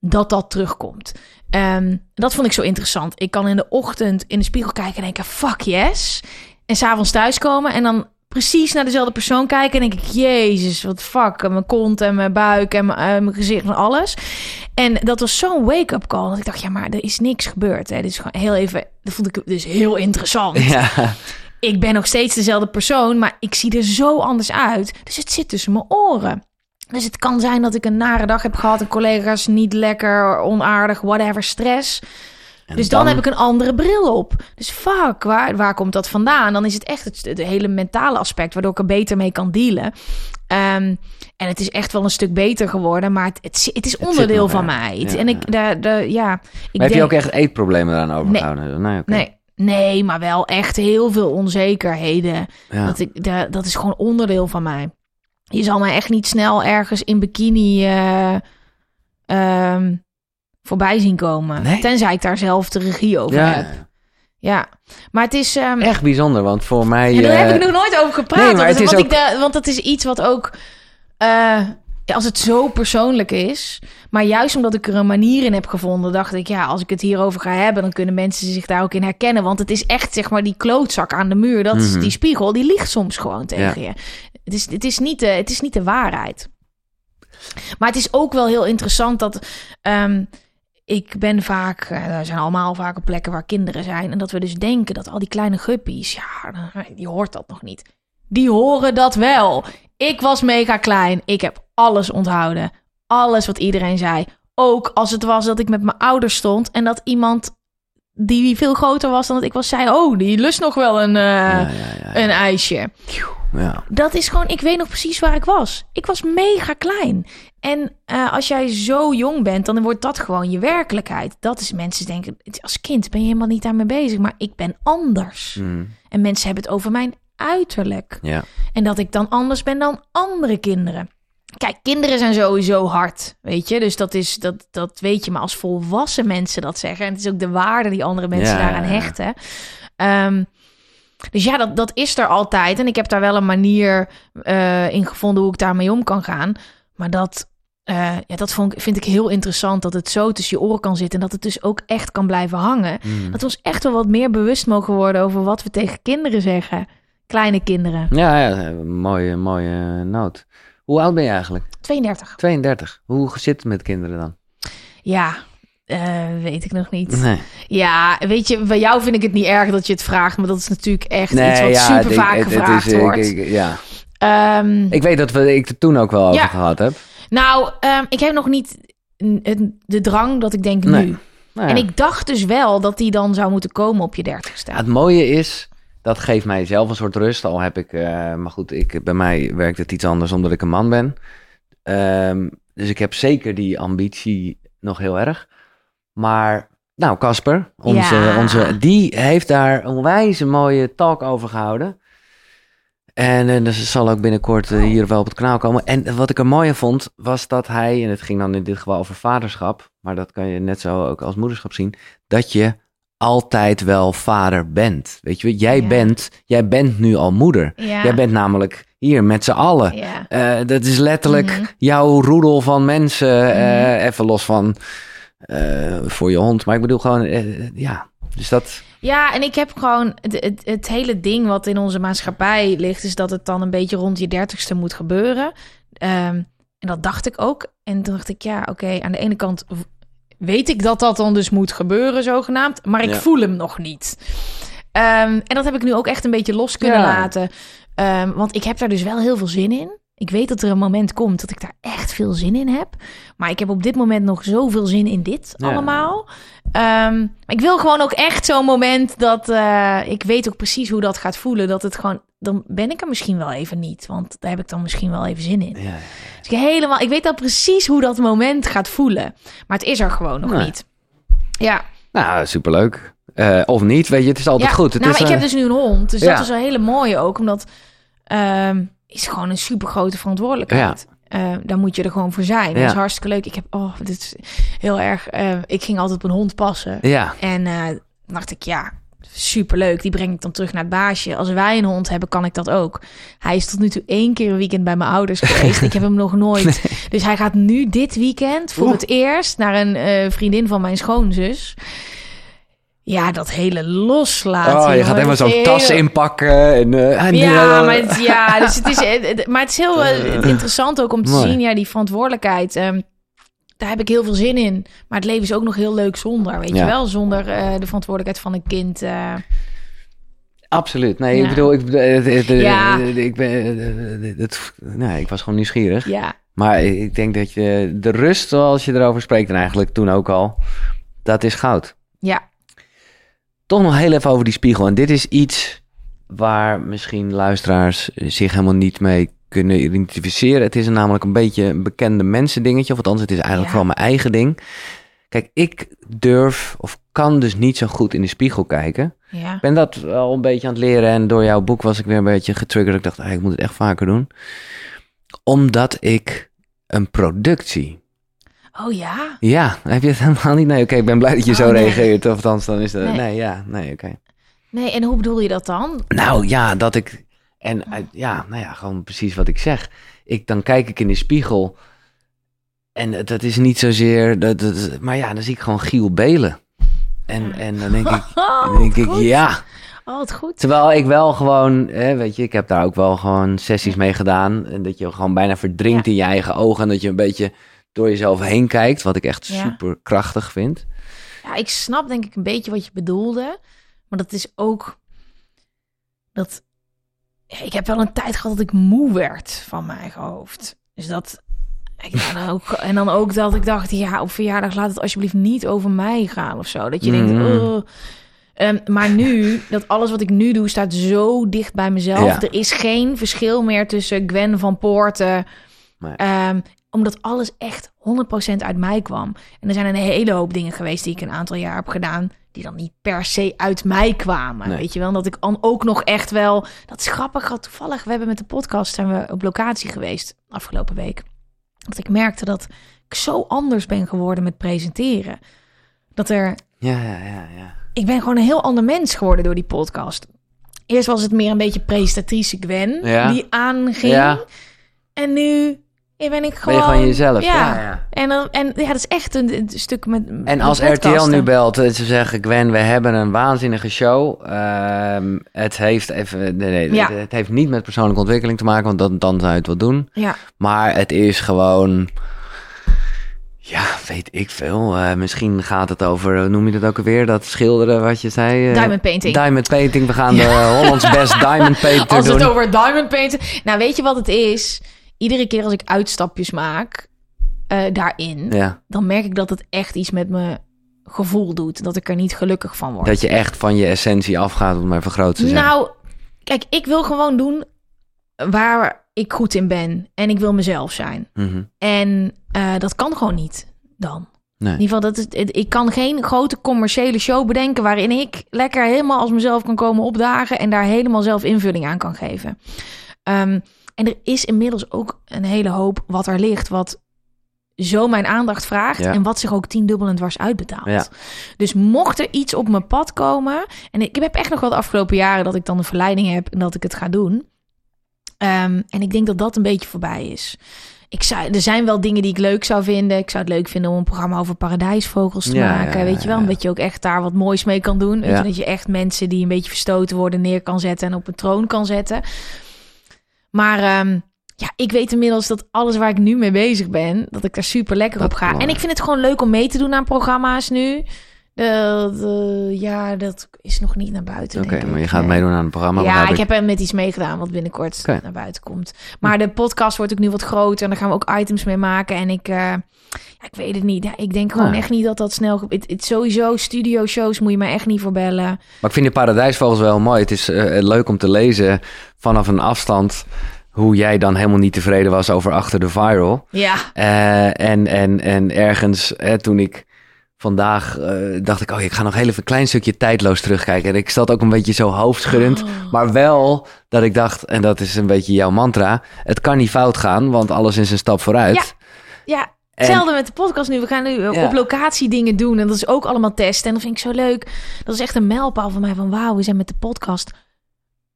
dat dat terugkomt. Um, dat vond ik zo interessant. Ik kan in de ochtend in de spiegel kijken en denken: fuck yes. En s'avonds thuiskomen en dan precies naar dezelfde persoon kijken. En denk ik, jezus, wat fuck. Mijn kont en mijn buik en mijn, uh, mijn gezicht en alles. En dat was zo'n wake-up call. Dat ik dacht, ja, maar er is niks gebeurd. Hè. Dit is gewoon heel even... Dat vond ik dus heel interessant. Ja. Ik ben nog steeds dezelfde persoon, maar ik zie er zo anders uit. Dus het zit tussen mijn oren. Dus het kan zijn dat ik een nare dag heb gehad. En collega's niet lekker, onaardig, whatever, stress dus dan... heb ik een andere bril op. Dus fuck, waar, waar komt dat vandaan? Dan is het echt het, hele mentale aspect, waardoor ik er beter mee kan dealen. Um, en het is echt wel een stuk beter geworden, maar het, het, is onderdeel van mij. en ik, de, de, ja, ik heb je ook echt eetproblemen eraan overgehouden? Nee, nee, nee, nee, maar wel echt heel veel onzekerheden. Dat, ik, de, dat is gewoon onderdeel van mij. Je zal mij echt niet snel ergens in bikini... Uh, voorbij zien komen. Tenzij ik daar zelf de regie over ja. heb. Ja, maar het is... Um... Echt bijzonder, want voor mij... Ja, daar heb ik nog nooit over gepraat. Nee, maar het is want, ook... ik want dat is iets wat ook... Uh, als het zo persoonlijk is. Maar juist omdat ik er een manier in heb gevonden, dacht ik, ja, als ik het hierover ga hebben, dan kunnen mensen zich daar ook in herkennen. Want het is echt, zeg maar, die klootzak aan de muur. Dat is mhm. die spiegel, die ligt soms gewoon tegen je. Het is, het, is niet de, het is niet de waarheid. Maar het is ook wel heel interessant dat. Um, ik ben vaak, er eh, zijn allemaal vaak plekken waar kinderen zijn. En dat we dus denken dat al die kleine guppies, ja, die hoort dat nog niet. Die horen dat wel. Ik was mega klein. Ik heb alles onthouden. Alles wat iedereen zei. Ook als het was dat ik met mijn ouders stond en dat iemand die veel groter was dan dat ik was, zei: Oh, die lust nog wel een, uh, een ijsje. Ja. Dat is gewoon, ik weet nog precies waar ik was. Ik was mega klein. En uh, als jij zo jong bent, dan wordt dat gewoon je werkelijkheid. Dat is mensen denken, als kind ben je helemaal niet daarmee bezig, maar ik ben anders. Mm. En mensen hebben het over mijn uiterlijk. Ja. En dat ik dan anders ben dan andere kinderen. Kijk, kinderen zijn sowieso hard, weet je. Dus dat, is, dat, dat weet je. Maar als volwassen mensen dat zeggen... en het is ook de waarde die andere mensen daaraan hechten... Um, dus ja, dat, dat is er altijd. En ik heb daar wel een manier uh, in gevonden hoe ik daarmee om kan gaan. Maar dat, uh, ja, dat vond, vind ik heel interessant. Dat het zo tussen je oren kan zitten. En dat het dus ook echt kan blijven hangen. Mm. Dat we ons echt wel wat meer bewust mogen worden over wat we tegen kinderen zeggen. Kleine kinderen. Ja, ja mooie, mooie noot. Hoe oud ben je eigenlijk? 32. 32. Hoe zit het met kinderen dan? Ja, uh, weet ik nog niet. Nee. Ja, weet je, bij jou vind ik het niet erg dat je het vraagt, maar dat is natuurlijk echt nee, iets wat ja, super vaak gevraagd is, wordt. Ik, ja. Um, ik weet dat we ik het toen ook wel over ja. gehad heb. Nou, um, ik heb nog niet de drang dat ik denk nee. nu. Nou en ik dacht dus wel dat die dan zou moeten komen op je dertigste. het mooie is, dat geeft mij zelf een soort rust. Al heb ik, uh, maar goed, ik, bij mij werkt het iets anders omdat ik een man ben. Um, dus ik heb zeker die ambitie nog heel erg. Maar nou, Casper, onze, onze, die heeft daar een wijze mooie talk over gehouden. En, en dus zal ook binnenkort uh, hier wel op het kanaal komen. En wat ik er mooie vond, was dat hij, en het ging dan in dit geval over vaderschap, maar dat kan je net zo ook als moederschap zien, dat je altijd wel vader bent. Weet je, jij, bent, jij bent nu al moeder. Jij bent namelijk hier met z'n allen. Uh, dat is letterlijk mhm. jouw roedel van mensen, uh, even los van voor je hond. Maar ik bedoel gewoon, ja, dus dat... Ja, en ik heb gewoon het, het, het, hele ding wat in onze maatschappij ligt, is dat het dan een beetje rond je dertigste moet gebeuren. Um, en dat dacht ik ook. En toen dacht ik, ja, oké, okay, aan de ene kant weet ik dat dat dan dus moet gebeuren, zogenaamd, maar ik ja. voel hem nog niet. Um, en dat heb ik nu ook echt een beetje los kunnen ja. laten. Um, want ik heb daar dus wel heel veel zin in. Ik weet dat er een moment komt dat ik daar echt veel zin in heb. Maar ik heb op dit moment nog zoveel zin in dit allemaal. Um, ik wil gewoon ook echt zo'n moment dat uh, ik weet ook precies hoe dat gaat voelen. Dat het gewoon, dan ben ik er misschien wel even niet. Want daar heb ik dan misschien wel even zin in. Ja. Dus ik, helemaal, ik weet al precies hoe dat moment gaat voelen. Maar het is er gewoon nog nee. niet. Ja. Nou, superleuk. Uh, of niet, weet je, het is altijd goed. Het nou, is, ik uh... heb dus nu een hond. Dus dat is een hele mooie ook. Omdat... Um, is gewoon een super grote verantwoordelijkheid. Ja. Uh, daar moet je er gewoon voor zijn. Ja. Dat is hartstikke leuk. Ik heb, oh, dit is heel erg. Uh, ik ging altijd op een hond passen. Ja. En uh, dacht ik, ja, super leuk. Die breng ik dan terug naar het baasje. Als wij een hond hebben, kan ik dat ook. Hij is tot nu toe één keer een weekend bij mijn ouders geweest. ik heb hem nog nooit. Nee. Dus hij gaat nu dit weekend voor Oeh. het eerst naar een vriendin van mijn schoonzus ja, dat hele loslaten. Oh, je gaat helemaal zo'n heel... tas inpakken. En, uh, ja, maar het, ja, dus het is, maar het is heel uh, interessant ook om te mooi. zien, ja, die verantwoordelijkheid. Um, daar heb ik heel veel zin in. Maar het leven is ook nog heel leuk zonder, weet ja. je wel? Zonder de verantwoordelijkheid van een kind. Absoluut. Nee, ja. ik bedoel, ik, ja. ik ben, het, nee, ik was gewoon nieuwsgierig. Ja. Maar ik denk dat je de rust, zoals je erover spreekt, en eigenlijk toen ook al, dat is goud. Ja, toch nog heel even over die spiegel. En dit is iets waar misschien luisteraars zich helemaal niet mee kunnen identificeren. Het is namelijk een beetje een bekende mensen dingetje. Of althans, het is eigenlijk ja. vooral mijn eigen ding. Kijk, ik durf of kan dus niet zo goed in de spiegel kijken. Ja. Ik ben dat wel een beetje aan het leren. En door jouw boek was ik weer een beetje getriggerd. Ik dacht, ah, ik moet het echt vaker doen. Omdat ik een product zie. Oh ja? Ja, heb je het helemaal niet? Nee, oké, okay, ik ben blij dat je oh, zo nee. reageert. Of althans, dan is dat... Nee, nee ja, nee, oké. Okay. Nee, en hoe bedoel je dat dan? Nou ja, dat ik... En ja, nou ja, gewoon precies wat ik zeg. Ik, dan kijk ik in de spiegel en dat is niet zozeer... Dat, dat, maar ja, dan zie ik gewoon Giel Belen. En, en dan denk ik, dan denk ik ja... Oh, wat goed. Terwijl ik wel gewoon, hè, weet je, ik heb daar ook wel gewoon sessies mee gedaan. En dat je gewoon bijna verdrinkt ja. in je eigen ogen. En dat je een beetje door jezelf heen kijkt, wat ik echt ja. super krachtig vind. Ja, ik snap denk ik een beetje wat je bedoelde, maar dat is ook dat ik heb wel een tijd gehad dat ik moe werd van mijn eigen hoofd. Dus dat Ja, dan ook, en dan ook dat ik dacht, ja, op verjaardag laat het alsjeblieft niet over mij gaan of zo. Dat je denkt, Mhm. "Ugh." Ehm, maar nu, dat alles wat ik nu doe staat zo dicht bij mezelf. Ja. Er is geen verschil meer tussen Gwen van Poorten. Nee. Ehm, omdat alles echt 100% uit mij kwam. En er zijn een hele hoop dingen geweest die ik een aantal jaar heb gedaan... die dan niet per se uit mij kwamen. Nee. Weet je wel? Dat ik dan ook nog echt wel... Dat is grappig, had toevallig... We hebben met de podcast zijn we op locatie geweest afgelopen week. Dat ik merkte dat ik zo anders ben geworden met presenteren. Dat er... Ja, ja, ja, ja. Ik ben gewoon een heel ander mens geworden door die podcast. Eerst was het meer een beetje presentatrice Gwen Ja. die aanging. Ja. En nu ben ik Ben gewoon... je gewoon jezelf? Ja. Ja. En, dan, en ja, dat is echt een, een stuk met En met als RTL nu belt, eh, ze zeggen Gwen, we hebben een waanzinnige show. Ehm, het heeft even, nee, nee, Ja. het, het heeft niet met persoonlijke ontwikkeling te maken, want dan, dan zou je het wel doen. Ja, Maar het is gewoon, ja, weet ik veel. Eh, misschien gaat het over, hoe noem je dat ook alweer? Dat schilderen wat je zei. eh, diamond painting. Diamond painting. We gaan de Hollands best diamond painter als doen. het over diamond painten... Nou, weet je wat het is? Iedere keer als ik uitstapjes maak eh, daarin... Ja, dan merk ik dat het echt iets met mijn gevoel doet. Dat ik er niet gelukkig van word. dat je echt van je essentie afgaat, om maar even groot te zeggen. Nou, kijk, ik wil gewoon doen waar ik goed in ben. En ik wil mezelf zijn. Mhm. En eh, dat kan gewoon niet dan. Nee. In ieder geval, dat is, ik kan geen grote commerciële show bedenken... waarin ik lekker helemaal als mezelf kan komen opdagen... en daar helemaal zelf invulling aan kan geven. Ehm, en er is inmiddels ook een hele hoop wat er ligt... wat zo mijn aandacht vraagt... Ja. en wat zich ook tiendubbel en dwars uitbetaalt. Ja. Dus mocht er iets op mijn pad komen... en ik heb echt nog wel de afgelopen jaren... dat ik dan een verleiding heb en dat ik het ga doen... Ehm, en ik denk dat dat een beetje voorbij is. Ik zou, er zijn wel dingen die ik leuk zou vinden. Ik zou het leuk vinden om een programma over paradijsvogels te Ja, maken. weet je wel? Omdat je ook echt daar wat moois mee kan doen. Weet Ja. je, dat je echt mensen die een beetje verstoten worden neer kan zetten en op een troon kan zetten. Maar ehm, ja, ik weet inmiddels dat alles waar ik nu mee bezig ben, dat ik daar super lekker Dat op ga. En ik vind het gewoon leuk om mee te doen aan programma's nu. De- ja, dat is nog niet naar buiten. Oké, maar je gaat Nee. meedoen aan een programma. Ja, ik heb er met iets meegedaan wat binnenkort naar buiten komt. Maar de podcast wordt ook nu wat groter en daar gaan we ook items mee maken. En ik, eh, ja, ik weet het niet. Ja, ik denk gewoon Nou. echt niet dat dat snel... Het, het, sowieso, studio shows moet je mij echt niet voor bellen. Maar ik vind de paradijsvogels wel mooi. Het is eh, leuk om te lezen vanaf een afstand hoe jij dan helemaal niet tevreden was over achter de viral. Ja, Eh, en, en, en ergens eh, toen ik vandaag eh, dacht ik, oh, ik ga nog heel even een klein stukje tijdloos terugkijken. En ik zat ook een beetje zo hoofdschuddend. Oh. Maar wel dat ik dacht, en dat is een beetje jouw mantra, het kan niet fout gaan, want alles is een stap vooruit. Ja. ja. Hetzelfde met de podcast nu. We gaan nu eh, Ja. op locatie dingen doen. En dat is ook allemaal testen. En dat vind ik zo leuk. Dat is echt een mijlpaal van mij. Van wauw, we zijn met de podcast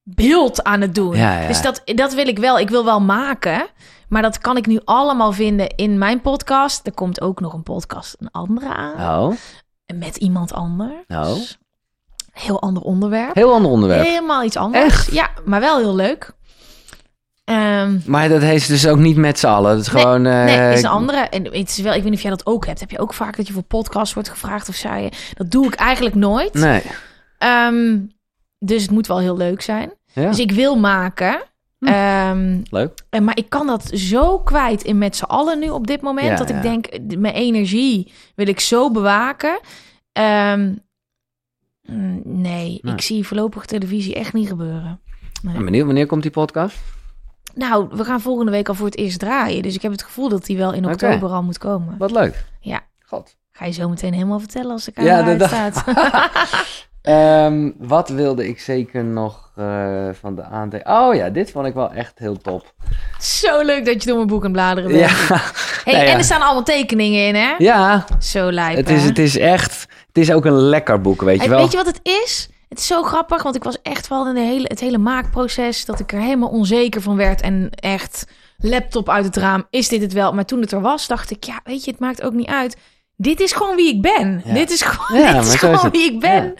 beeld aan het doen. Ja, ja. Dus dat, dat wil ik wel. Ik wil wel maken. Maar dat kan ik nu allemaal vinden in mijn podcast. Er komt ook nog een podcast, een andere aan. Oh, Met iemand anders. Oh. Heel ander onderwerp. heel ander onderwerp. Helemaal iets anders. Echt? Ja, maar wel heel leuk. Ehm, Maar dat heeft dus ook niet met z'n allen. Het is Nee, gewoon... eh, Nee, is een andere. En het is wel, ik weet niet of jij dat ook hebt. Heb je ook vaak dat je voor podcast wordt gevraagd of zei je? Dat doe ik eigenlijk nooit. Nee. Ehm, dus het moet wel heel leuk zijn. Ja, Dus ik wil maken. Hm. Ehm, leuk. en maar ik kan dat zo kwijt in met z'n allen nu op dit moment. Ja, dat ja. ik denk, mijn energie wil ik zo bewaken. Mm, nee, ik zie voorlopig televisie echt niet gebeuren. Nee. Benieuwd, wanneer komt die podcast? Nou, we gaan volgende week al voor het eerst draaien. Dus ik heb het gevoel dat die wel in oktober al moet komen. Wat leuk. Ja. God. Ga je zo meteen helemaal vertellen als de Ja, camera dat- uitstaat. Ehm, wat wilde ik zeker nog eh, van de ANT? Oh ja, dit vond ik wel echt heel top. zo leuk dat je door mijn boek aan het bladeren bent. Ja, Hey, Nou ja. En er staan allemaal tekeningen in, hè? ja Zo lijp, het, is, hè? het is echt... Het is ook een lekker boek, weet je wel. weet je wat het is? Het is zo grappig, want ik was echt wel in de hele, het hele maakproces... dat ik er helemaal onzeker van werd en echt laptop uit het raam. Is dit het wel? Maar toen het er was, dacht ik... ja, weet je, het maakt ook niet uit. Dit is gewoon wie ik ben. Ja. Dit is gewoon, Ja, dit is is wie ik ben.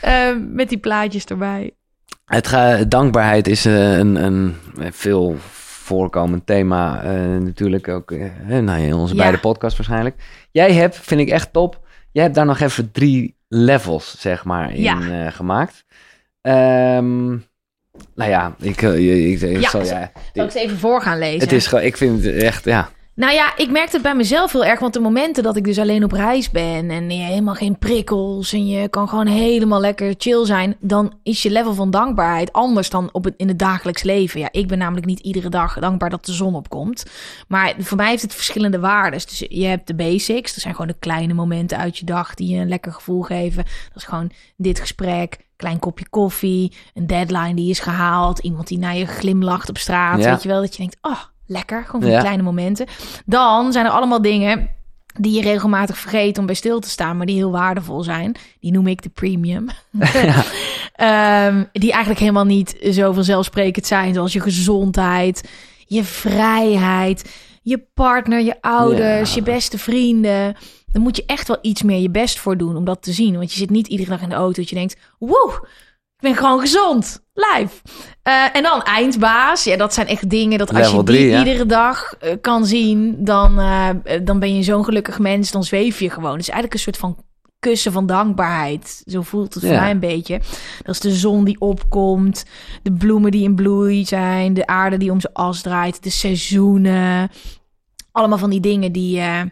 Ehm, met die plaatjes erbij. Het ga, dankbaarheid is eh, een, een veel voorkomend thema. eh, natuurlijk ook eh, nou, in onze beide podcasts waarschijnlijk. Jij hebt, vind ik echt top... Jij hebt daar nog even drie levels, zeg maar, in Ja. eh, gemaakt. Ehm, nou ja, ik, eh, ik, ik, ik Ja, zal... Ja, Zal ik ze even voor gaan lezen? het is gewoon... Ik vind het echt, ja... Nou ja, ik merkte het bij mezelf heel erg. Want de momenten dat ik dus alleen op reis ben en je helemaal geen prikkels en je kan gewoon helemaal lekker chill zijn, dan is je level van dankbaarheid anders dan op het, in het dagelijks leven. Ja, ik ben namelijk niet iedere dag dankbaar dat de zon opkomt. Maar voor mij heeft het verschillende waarden. Dus je hebt de basics, dat zijn gewoon de kleine momenten uit je dag die je een lekker gevoel geven. Dat is gewoon dit gesprek, klein kopje koffie, een deadline die is gehaald, iemand die naar je glimlacht op straat. Weet je wel, dat je denkt, oh lekker. Gewoon van die kleine momenten. Dan zijn er allemaal dingen die je regelmatig vergeet om bij stil te staan, maar die heel waardevol zijn. Die noem ik de premium. Ehm, die eigenlijk helemaal niet zo vanzelfsprekend zijn, zoals je gezondheid, je vrijheid, je partner, je ouders, je beste vrienden. Dan moet je echt wel iets meer je best voor doen om dat te zien. Want je zit niet iedere dag in de auto dat je denkt, wow, ik ben gewoon gezond. Live. Uh, en dan eindbaas. Ja, dat zijn echt dingen dat als je die iedere dag uh, kan zien, dan, uh, dan ben je zo'n gelukkig mens. Dan zweef je gewoon. Het is eigenlijk een soort van kussen van dankbaarheid. Zo voelt het voor mij een beetje. Dat is de zon die opkomt, de bloemen die in bloei zijn, de aarde die om zijn as draait, de seizoenen. Allemaal van die dingen die, ja,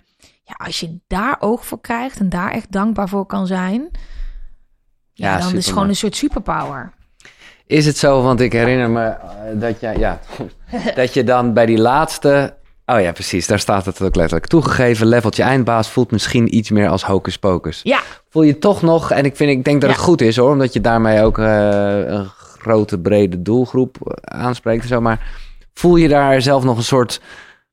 als je daar oog voor krijgt en daar echt dankbaar voor kan zijn ja, dan is het gewoon een soort superpower. Is het zo? Want ik herinner me eh, dat, je, ja, dat je dan bij die laatste... Oh ja, precies. Daar staat het ook letterlijk. Toegegeven, leveltje eindbaas voelt misschien iets meer als hocus pocus. Ja. Voel je toch nog... En ik, vind, ik denk dat het goed is hoor. Omdat je daarmee ook uh, een grote, brede doelgroep aanspreekt en zo. Maar voel je daar zelf nog een soort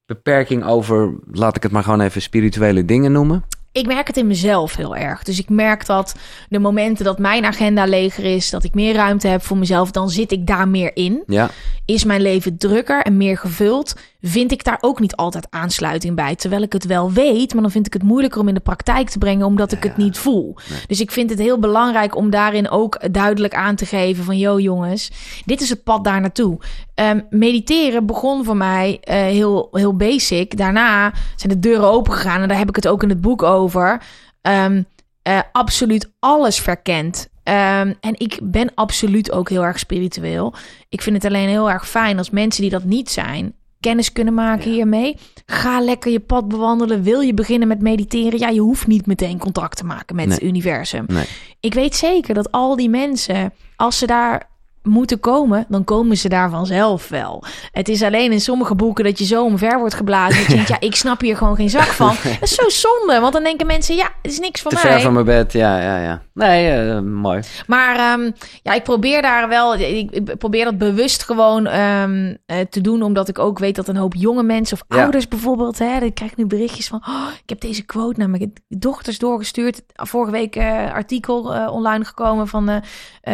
beperking over... Laat ik het maar gewoon even spirituele dingen noemen? Ik merk het in mezelf heel erg. Dus ik merk dat de momenten dat mijn agenda leger is, dat ik meer ruimte heb voor mezelf, dan zit ik daar meer in. Ja. Is mijn leven drukker en meer gevuld, vind ik daar ook niet altijd aansluiting bij. Terwijl ik het wel weet, maar dan vind ik het moeilijker om in de praktijk te brengen, omdat ik het niet voel. Dus ik vind het heel belangrijk om daarin ook duidelijk aan te geven van, yo jongens, dit is het pad daar naartoe. Um, mediteren begon voor mij uh, heel, heel basic. Daarna zijn de deuren open gegaan en daar heb ik het ook in het boek over. Um, uh, absoluut alles verkend. Um, en ik ben absoluut ook heel erg spiritueel. Ik vind het alleen heel erg fijn als mensen die dat niet zijn, kennis kunnen maken hiermee. Ga lekker je pad bewandelen. Wil je beginnen met mediteren? Ja, je hoeft niet meteen contact te maken met het universum. Nee. Ik weet zeker dat al die mensen, als ze daar moeten komen, dan komen ze daar vanzelf wel. Het is alleen in sommige boeken dat je zo omver wordt geblazen. Dat je denkt, ja, ik snap hier gewoon geen zak van. Dat is zo zonde, want dan denken mensen, ja, het is niks voor Te mij. ver van mijn bed, ja, ja, ja. Nee, uh, mooi. Maar um, ja, ik probeer daar wel, ik probeer dat bewust gewoon um, uh, te doen, omdat ik ook weet dat een hoop jonge mensen of ja. ouders bijvoorbeeld, hè, dan krijg ik nu berichtjes van, oh, ik heb deze quote naar mijn dochters doorgestuurd. Vorige week uh, artikel online gekomen van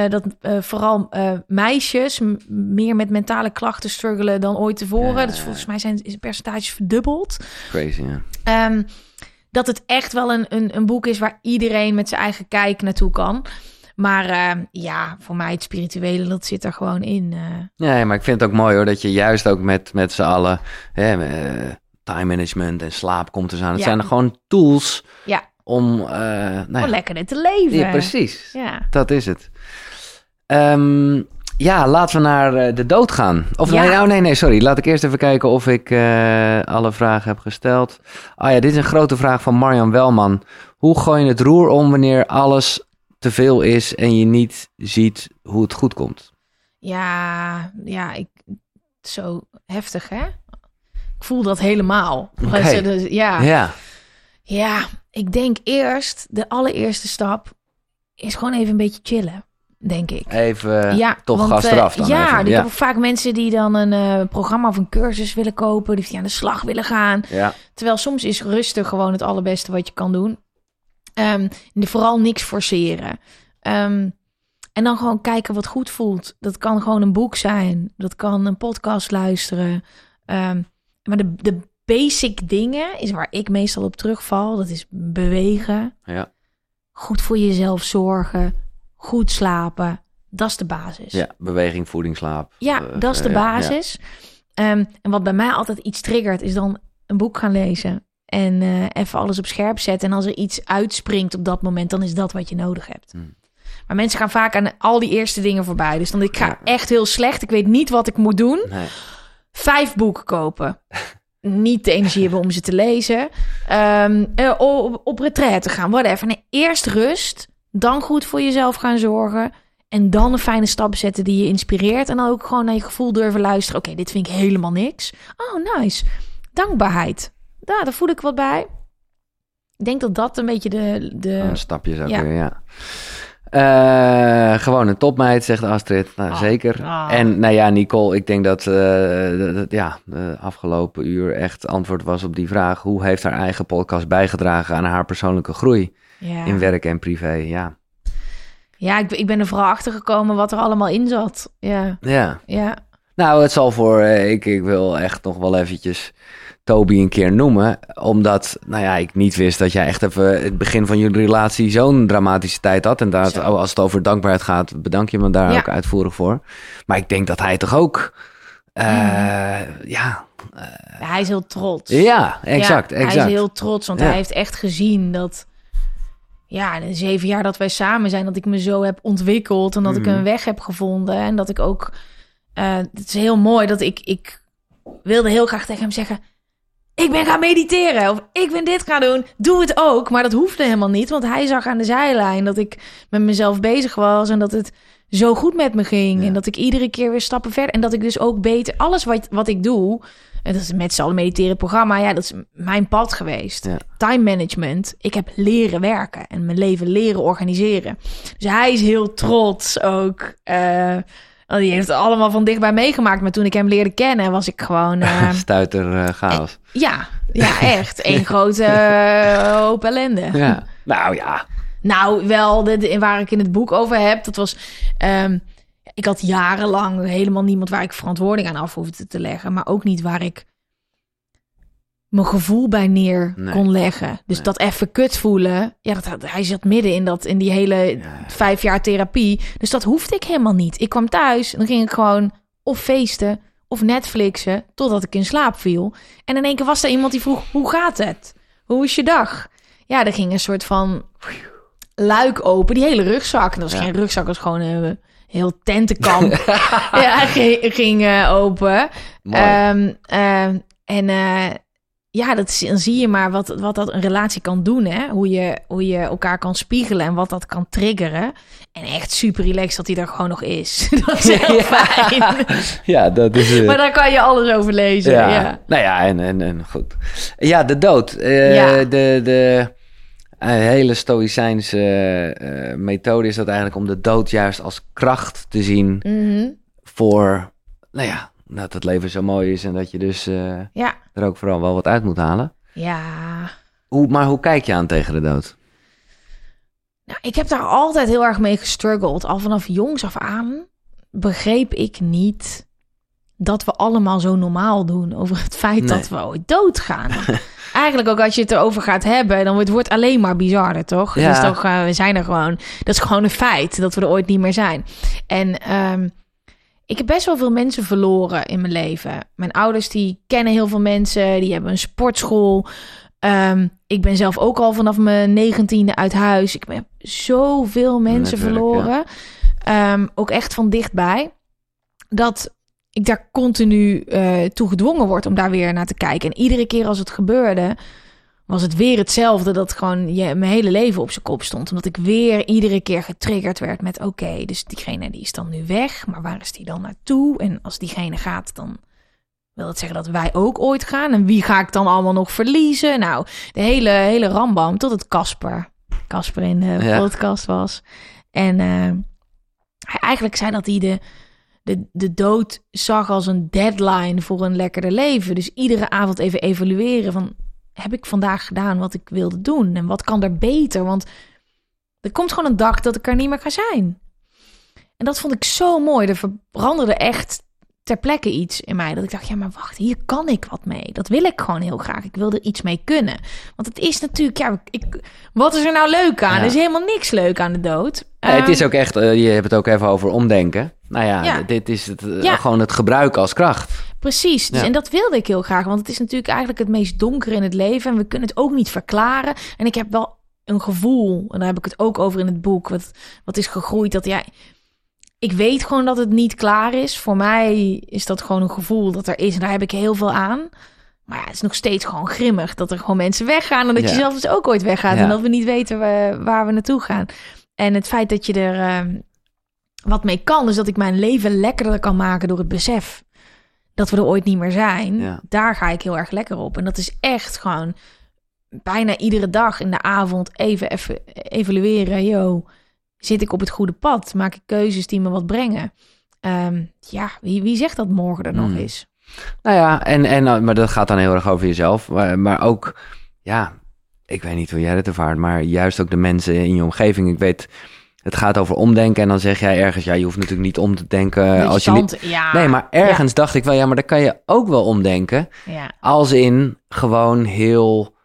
dat vooral meisjes meer met mentale klachten struggelen dan ooit tevoren. Ja, dus volgens mij zijn percentages verdubbeld. Crazy, ja. Um, dat het echt wel een, een, een boek is waar iedereen met zijn eigen kijk naartoe kan. Maar uh, ja, voor mij het spirituele, dat zit er gewoon in. Uh. Ja, maar ik vind het ook mooi hoor, dat je juist ook met, met z'n allen... Hè, uh, time management en slaap komt te zijn. Het ja. zijn er gewoon tools ja. om... nou ja, lekker te leven. Ja, precies. Ja. Dat is het. Um, ja, laten we naar uh, de dood gaan. Of ja. nee, oh, nee, nee, sorry. Laat ik eerst even kijken of ik uh, alle vragen heb gesteld. Ah ja, dit is een grote vraag van Marjan Welman. Hoe gooi je het roer om wanneer alles te veel is en je niet ziet hoe het goed komt? Ja, ja, ik, zo heftig hè? Ik voel dat helemaal. Okay. Dus, ja. ja. Ja, ik denk eerst, de allereerste stap is gewoon even een beetje chillen denk ik. Even ja, toch want, gas eraf dan Ja, even. ik heb vaak mensen die dan een uh, programma of een cursus willen kopen, die aan de slag willen gaan. Ja. Terwijl soms is rustig gewoon het allerbeste wat je kan doen. Um, vooral niks forceren. Um, en dan gewoon kijken wat goed voelt. Dat kan gewoon een boek zijn. Dat kan een podcast luisteren. Um, maar de, de basic dingen is waar ik meestal op terugval. Dat is bewegen. Ja. Goed voor jezelf zorgen goed slapen. Dat is de basis. Ja, beweging, voeding, slaap. Ja, uh, dat is de basis. Ja. Um, en wat bij mij altijd iets triggert, is dan een boek gaan lezen. En uh, even alles op scherp zetten. En als er iets uitspringt op dat moment, dan is dat wat je nodig hebt. Hmm. Maar mensen gaan vaak aan al die eerste dingen voorbij. Dus dan ik ga ja. echt heel slecht. Ik weet niet wat ik moet doen. Nee. Vijf boeken kopen. niet de energie hebben om ze te lezen. Um, op, op retraite gaan, whatever. Nee, eerst rust, dan goed voor jezelf gaan zorgen. En dan een fijne stap zetten die je inspireert. En dan ook gewoon naar je gevoel durven luisteren. Oké, dit vind ik helemaal niks. Oh, nice. Dankbaarheid. Ja, daar voel ik wat bij. Ik denk dat dat een beetje de... de... Een stapje zou ja. ja. Uh, gewoon een topmeid, zegt Astrid. Nou, oh, zeker. Oh. En nou ja, Nicole, ik denk dat uh, ja, de afgelopen uur echt antwoord was op die vraag. Hoe heeft haar eigen podcast bijgedragen aan haar persoonlijke groei ja. in werk en privé? Ja. Ja, ik, ik ben er vooral achter gekomen wat er allemaal in zat. Ja. Ja. ja. Nou, het zal voor, uh, ik, ik wil echt nog wel eventjes Toby een keer noemen. Omdat, nou ja, ik niet wist dat jij echt even het begin van jullie relatie zo'n dramatische tijd had. En daar, als het over dankbaarheid gaat, bedank je me daar ook uitvoerig voor. Maar ik denk dat hij toch ook, uh, ja... Uh, hij is heel trots. Ja, exact, exact. Hij is heel trots, want hij heeft echt gezien dat... Ja, de zeven jaar dat wij samen zijn, dat ik me zo heb ontwikkeld en dat ik mhm. een weg heb gevonden. En dat ik ook, uh, het is heel mooi dat ik, ik wilde heel graag tegen hem zeggen: ik ben gaan mediteren of ik ben dit gaan doen. Doe het ook. Maar dat hoefde helemaal niet, want hij zag aan de zijlijn dat ik met mezelf bezig was en dat het zo goed met me ging. En dat ik iedere keer weer stappen verder. En dat ik dus ook beter, alles wat, wat ik doe, en dat is met z'n allen mediteren programma, ja, dat is mijn pad geweest. Time management. Ik heb leren werken en mijn leven leren organiseren. Dus hij is heel trots ook. Uh, die heeft het allemaal van dichtbij meegemaakt. Maar toen ik hem leerde kennen, was ik gewoon... Uh... Stuiter uh, chaos. ja, ja, echt. Eén grote hoop ellende. Ja. Nou ja. Nou, wel, de, waar ik in het boek over heb, dat was... Um, ik had jarenlang helemaal niemand waar ik verantwoording aan af hoefde te leggen. Maar ook niet waar ik mijn gevoel bij neer kon leggen. Dus dat even kut voelen. Ja, dat, hij zat midden in, dat, in die hele vijf jaar therapie. Dus dat hoefde ik helemaal niet. Ik kwam thuis en dan ging ik gewoon of feesten of Netflixen totdat ik in slaap viel. En in één keer was er iemand die vroeg, hoe gaat het? Hoe is je dag? Ja, er ging een soort van luik open. Die hele rugzak. En dat was geen rugzak, dat was gewoon een heel tentenkamp. ja, ging, ging uh, open. Um, uh, en... Uh, ja, dat, dan zie je maar wat, wat dat een relatie kan doen. Hè? Hoe, je, hoe je elkaar kan spiegelen en wat dat kan triggeren. En echt super relaxed dat hij er gewoon nog is. dat is heel ja. fijn. Ja, dat is... Uh... Maar daar kan je alles over lezen. Ja. ja. Nou ja, en, en, en goed. Ja, de dood. Uh, ja. De, de uh, hele stoïcijnse methode is dat eigenlijk om de dood juist als kracht te zien... Mm voor, nou ja, dat het leven zo mooi is en dat je dus uh, ja. er ook vooral wel wat uit moet halen. Ja. Hoe, maar hoe kijk je aan tegen de dood? Nou, ik heb daar altijd heel erg mee gestruggeld. Al vanaf jongs af aan begreep ik niet dat we allemaal zo normaal doen over het feit dat we ooit doodgaan. Eigenlijk ook als je het erover gaat hebben, dan wordt het alleen maar bizarder, toch? Ja. Dus toch, uh, we zijn er gewoon. Dat is gewoon een feit dat we er ooit niet meer zijn. En um, ik heb best wel veel mensen verloren in mijn leven. Mijn ouders die kennen heel veel mensen, die hebben een sportschool. Ehm, ik ben zelf ook al vanaf mijn negentiende uit huis. Ik heb zoveel mensen verloren. Ehm, ook echt van dichtbij. Dat ik daar continu uh, toe gedwongen word om daar weer naar te kijken. En iedere keer als het gebeurde, was het weer hetzelfde dat gewoon je, mijn hele leven op zijn kop stond. Omdat ik weer iedere keer getriggerd werd met oké, dus diegene die is dan nu weg, maar waar is die dan naartoe? En als diegene gaat, dan wil dat zeggen dat wij ook ooit gaan. En wie ga ik dan allemaal nog verliezen? Nou, de hele, hele rambam tot het Casper. Casper in de podcast was. En uh, hij eigenlijk zei dat hij de, de, dood zag als een deadline voor een lekkerder leven. Dus iedere avond even evalueren van heb ik vandaag gedaan wat ik wilde doen? En wat kan er beter? Want er komt gewoon een dag dat ik er niet meer ga zijn. En dat vond ik zo mooi. Er veranderde echt ter plekke iets in mij. Dat ik dacht, ja, maar wacht, hier kan ik wat mee. Dat wil ik gewoon heel graag. Ik wil er iets mee kunnen. Want het is natuurlijk, ja, ik, wat is er nou leuk aan? Er is helemaal niks leuk aan de dood. het is ehm, ook echt, uh, je hebt het ook even over omdenken. Nou ja, dit is het, uh, gewoon het gebruik als kracht. Precies, dus, en dat wilde ik heel graag. Want het is natuurlijk eigenlijk het meest donker in het leven. En we kunnen het ook niet verklaren. En ik heb wel een gevoel, en daar heb ik het ook over in het boek, wat, wat is gegroeid, dat ja, ik weet gewoon dat het niet klaar is. Voor mij is dat gewoon een gevoel dat er is en daar heb ik heel veel aan. Maar ja, het is nog steeds gewoon grimmig dat er gewoon mensen weggaan. En dat je zelf dus ook ooit weggaat. En dat we niet weten waar we naartoe gaan. En het feit dat je er ehm, wat mee kan, is dat ik mijn leven lekkerder kan maken door het besef dat we er ooit niet meer zijn. Daar ga ik heel erg lekker op. En dat is echt gewoon bijna iedere dag in de avond even, even evalueren. Yo, zit ik op het goede pad? Maak ik keuzes die me wat brengen? Ehm, ja, wie, wie zegt dat morgen er nog hmm. is? Nou ja, en, en, nou, maar dat gaat dan heel erg over jezelf. Maar, maar ook, ja, ik weet niet hoe jij het ervaart, maar juist ook de mensen in je omgeving. Ik weet, het gaat over omdenken en dan zeg jij ergens, ja, je hoeft natuurlijk niet om te denken als je niet... Ja. Nee, maar ergens dacht ik wel, ja, maar dan kan je ook wel omdenken. Ja. Als in gewoon heel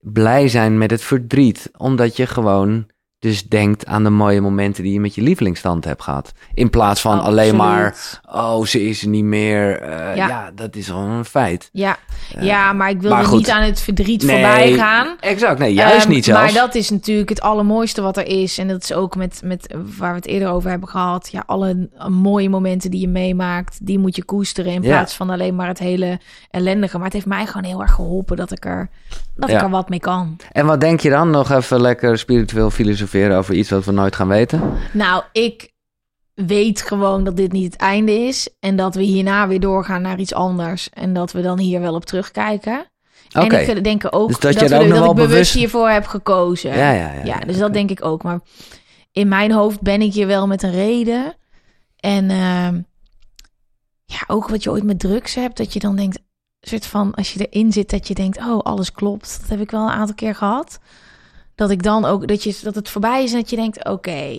blij zijn met het verdriet, omdat je gewoon dus denkt aan de mooie momenten die je met je lievelingsstand hebt gehad. In plaats van alleen maar, oh, ze is er niet meer. Uh, ja. dat is gewoon een feit. Ja, uh, ja maar ik wil er niet aan het verdriet nee, voorbij gaan. Exact, nee, juist um, niet zelfs. Maar dat is natuurlijk het allermooiste wat er is. En dat is ook met, met waar we het eerder over hebben gehad. Ja, alle mooie momenten die je meemaakt, die moet je koesteren. In plaats van alleen maar het hele ellendige. Maar het heeft mij gewoon heel erg geholpen dat ik er, dat ik er wat mee kan. En wat denk je dan? Nog even lekker spiritueel filosofie over iets wat we nooit gaan weten? Nou, ik weet gewoon dat dit niet het einde is. En dat we hierna weer doorgaan naar iets anders. En dat we dan hier wel op terugkijken. Okay. En ik denk ook dus dat, dat, we, dat ik bewust, bewust hiervoor heb gekozen. Ja, ja, ja. ja dus dat denk ik ook. Maar in mijn hoofd ben ik hier wel met een reden. En uh, ja, ook wat je ooit met drugs hebt, dat je dan denkt, soort van, als je erin zit, dat je denkt, oh, alles klopt. Dat heb ik wel een aantal keer gehad dat ik dan ook dat, je, dat het voorbij is en dat je denkt: oké,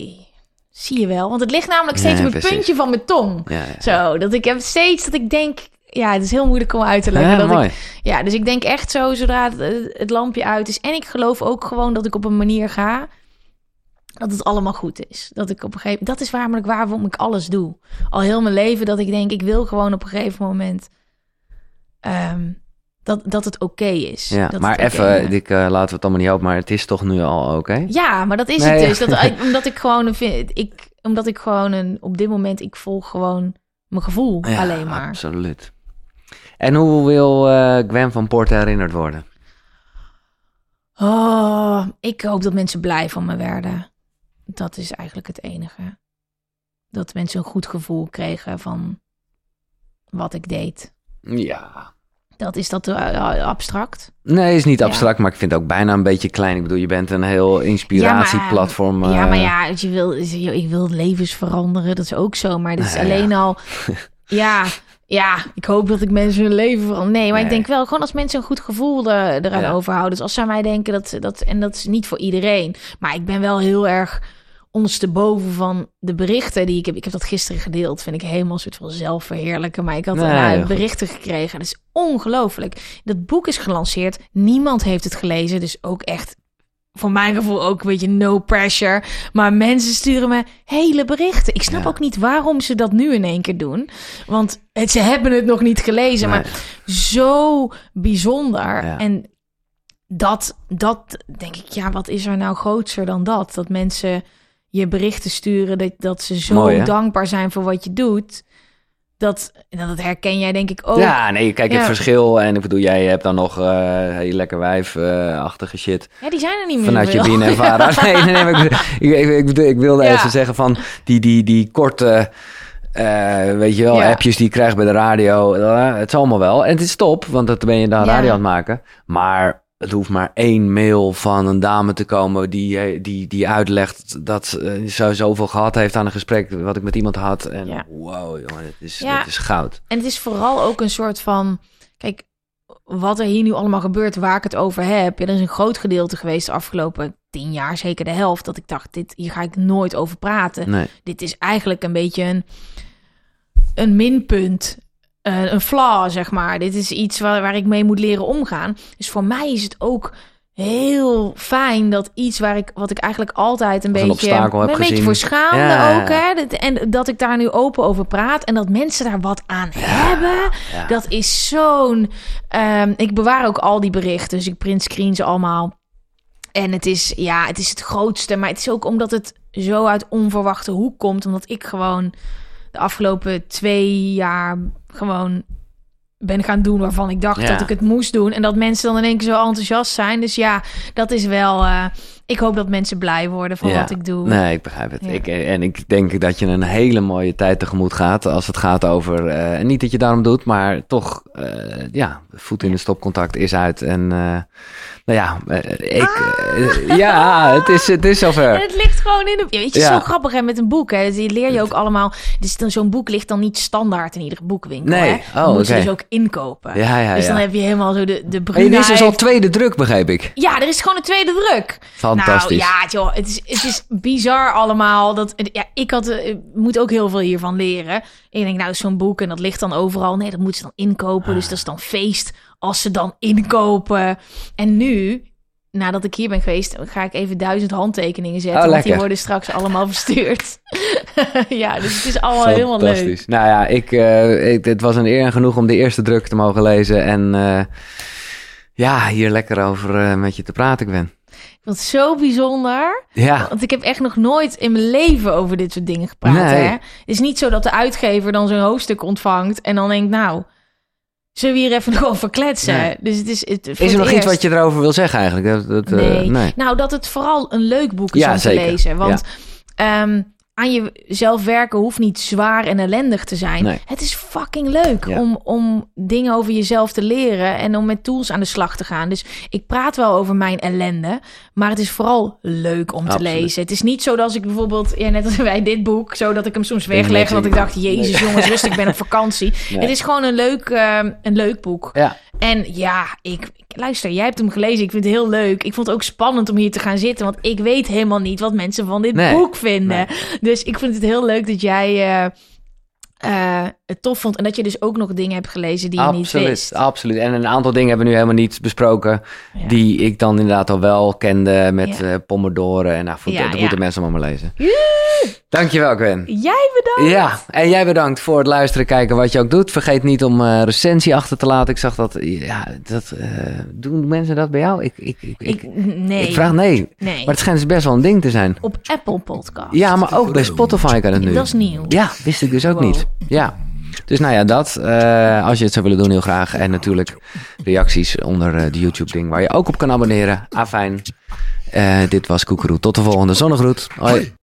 zie je wel. Want het ligt namelijk steeds op het puntje van mijn tong. Ja, zo, dat ik heb steeds dat ik denk. Ja, het is heel moeilijk om uit te leggen. dat mooi. Ik, ja, dus ik denk echt zo zodra het, het lampje uit is. En ik geloof ook gewoon dat ik op een manier ga dat het allemaal goed is. Dat ik op een gegeven dat is waarmelijk waarom ik alles doe. Al heel mijn leven dat ik denk ik wil gewoon op een gegeven moment ehm, dat, dat het oké is. Ja, maar even, ik, uh, laten we het allemaal niet op, maar het is toch nu al oké? Ja, maar dat is het dus. Dat, omdat ik gewoon vind, ik, omdat ik gewoon een, op dit moment, ik volg gewoon mijn gevoel alleen maar. absoluut. En hoe wil uh, Gwen van Poort herinnerd worden? Oh, ik hoop dat mensen blij van me werden. Dat is eigenlijk het enige. Dat mensen een goed gevoel kregen van wat ik deed. Ja, dat is dat uh, abstract? Nee, is niet abstract, maar ik vind het ook bijna een beetje klein. Ik bedoel, je bent een heel inspiratieplatform. Ja, maar, ja, maar ja, je wil, ik wil levens veranderen, dat is ook zo. Maar dat is alleen al, ja, ja, ik hoop dat ik mensen hun leven verander. Nee, maar ik denk wel, gewoon als mensen een goed gevoel er, eraan overhouden. Dus als zij mij denken dat, dat, en dat is niet voor iedereen. Maar ik ben wel heel erg ondersteboven van de berichten die ik heb. Ik heb dat gisteren gedeeld. Vind ik helemaal een soort van zelfverheerlijken. Maar ik had nee, berichten gekregen. Dat is ongelooflijk. Dat boek is gelanceerd. Niemand heeft het gelezen. Dus ook echt voor mijn gevoel ook een beetje no pressure. Maar mensen sturen me hele berichten. Ik snap ook niet waarom ze dat nu in één keer doen. Want het, ze hebben het nog niet gelezen. Maar zo bijzonder. En dat, dat denk ik, ja, wat is er nou grootser dan dat? Dat mensen je berichten sturen dat, dat ze zo dankbaar zijn voor wat je doet. Dat, dat herken jij denk ik ook. Ja, nee, kijk het verschil. En ik bedoel, jij hebt dan nog uh, lekker wijf-achtige shit. Ja, die zijn er niet meer Vanuit je binnen en nee, nee, nee, ik, ik, ik, wilde even zeggen van die, die, die korte... Uh, weet je wel, appjes die je krijgt bij de radio. Uh, het is allemaal wel. En het is top, want dat ben je dan radio aan het maken. Maar het hoeft maar één mail van een dame te komen die, eh, die, die uitlegt dat ze zoveel gehad heeft aan een gesprek wat ik met iemand had. En ja. wow, jongen, dit is, ja. dit is goud. En het is vooral ook een soort van, kijk, wat er hier nu allemaal gebeurt, waar ik het over heb. Ja, er is een groot gedeelte geweest de afgelopen tien jaar, zeker de helft, dat ik dacht, dit, hier ga ik nooit over praten. Nee. Dit is eigenlijk een beetje een, een minpunt uh, een flaw, zeg maar. Dit is iets waar, waar ik mee moet leren omgaan. Dus voor mij is het ook heel fijn dat iets waar ik, wat ik eigenlijk altijd een beetje, een, een beetje voor schaamde ook, hè, en dat ik daar nu open over praat en dat mensen daar wat aan hebben, dat is zo'n. Um, ik bewaar ook al die berichten, dus ik print screens allemaal. En het is, ja, het is het grootste, maar het is ook omdat het zo uit onverwachte hoek komt, omdat ik gewoon de afgelopen twee jaar gewoon ben gaan doen waarvan ik dacht dat ik het moest doen. En dat mensen dan in één keer zo enthousiast zijn. Dus ja, dat is wel. Uh, ik hoop dat mensen blij worden van wat ik doe. Nee, ik begrijp het. Ik, en ik denk dat je een hele mooie tijd tegemoet gaat als het gaat over. Uh, niet dat je daarom doet, maar toch, uh, ja, voet in de stopcontact is uit. En nou ja, ik, ah. ja, het is, het is zover. En het ligt gewoon in de. Weet je, ja. zo grappig hè, met een boek. Hè. Die leer je ook allemaal. Dus zo'n boek ligt dan niet standaard in iedere boekwinkel. Nee, hè. oh, moet je dus ook inkopen. Ja, ja, dus dan heb je helemaal zo de, de bruinheid. En is dus al tweede druk, begreep ik. Ja, er is gewoon een tweede druk. Fantastisch. Nou ja, joh, het is, het is bizar allemaal. Dat, ja, ik had, ik moet ook heel veel hiervan leren. ik denk, nou, zo'n boek en dat ligt dan overal. Nee, dat moeten ze dan inkopen. Dus dat is dan feest als ze dan inkopen. En nu, nadat ik hier ben geweest, ga ik even duizend handtekeningen zetten. Oh, want die worden straks allemaal verstuurd. ja, dus het is allemaal helemaal leuk. Nou ja, ik, uh, ik, het was een eer en genoeg om de eerste druk te mogen lezen. En uh, ja, hier lekker over uh, met je te praten ben. Wat zo bijzonder. Ja. Want ik heb echt nog nooit in mijn leven over dit soort dingen gepraat. Nee. Hè? Het is niet zo dat de uitgever dan zo'n hoofdstuk ontvangt en dan denkt, nou, zullen we hier even nog over kletsen? Dus het is, het, is er nog iets wat je erover wil zeggen eigenlijk? Dat, dat, nee. nee. Nou, dat het vooral een leuk boek is ja, om te lezen. Want ja. um, aan jezelf werken hoeft niet zwaar en ellendig te zijn. Het is fucking leuk om, om dingen over jezelf te leren en om met tools aan de slag te gaan. Dus ik praat wel over mijn ellende, maar het is vooral leuk om te lezen. Het is niet zo dat ik bijvoorbeeld, ja, net als bij dit boek, zo dat ik hem soms wegleg, want ik dacht, jezus jongens, rustig, ik ben op vakantie. Het is gewoon een leuk, uh, een leuk boek. Ja. En ja, ik, luister, jij hebt hem gelezen. Ik vind het heel leuk. Ik vond het ook spannend om hier te gaan zitten. Want ik weet helemaal niet wat mensen van dit boek vinden. Dus ik vind het heel leuk dat jij uh, uh, het tof vond. En dat je dus ook nog dingen hebt gelezen die je niet wist. Absoluut. En een aantal dingen hebben we nu helemaal niet besproken. Die ik dan inderdaad al wel kende met ja. uh, Pomodoro. En nou, ja, dat moeten mensen allemaal lezen. Dankjewel, Gwen. Jij bedankt. Ja, en jij bedankt voor het luisteren, kijken wat je ook doet. Vergeet niet om uh, recensie achter te laten. Ik zag dat, ja, dat uh, doen mensen dat bij jou? Ik, ik, ik, ik, nee. Ik vraag nee. nee. Maar het schijnt dus best wel een ding te zijn. Op Apple Podcast. Ja, maar ook bij Spotify kan het nu. Dat is nieuw. Ja, wist ik dus ook niet. Ja. Dus nou ja, dat. Uh, als je het zou willen doen, heel graag. En natuurlijk reacties onder de YouTube-ding waar je ook op kan abonneren. Afijn. Uh, dit was Koekeroe. Tot de volgende zonnegroet. Hoi.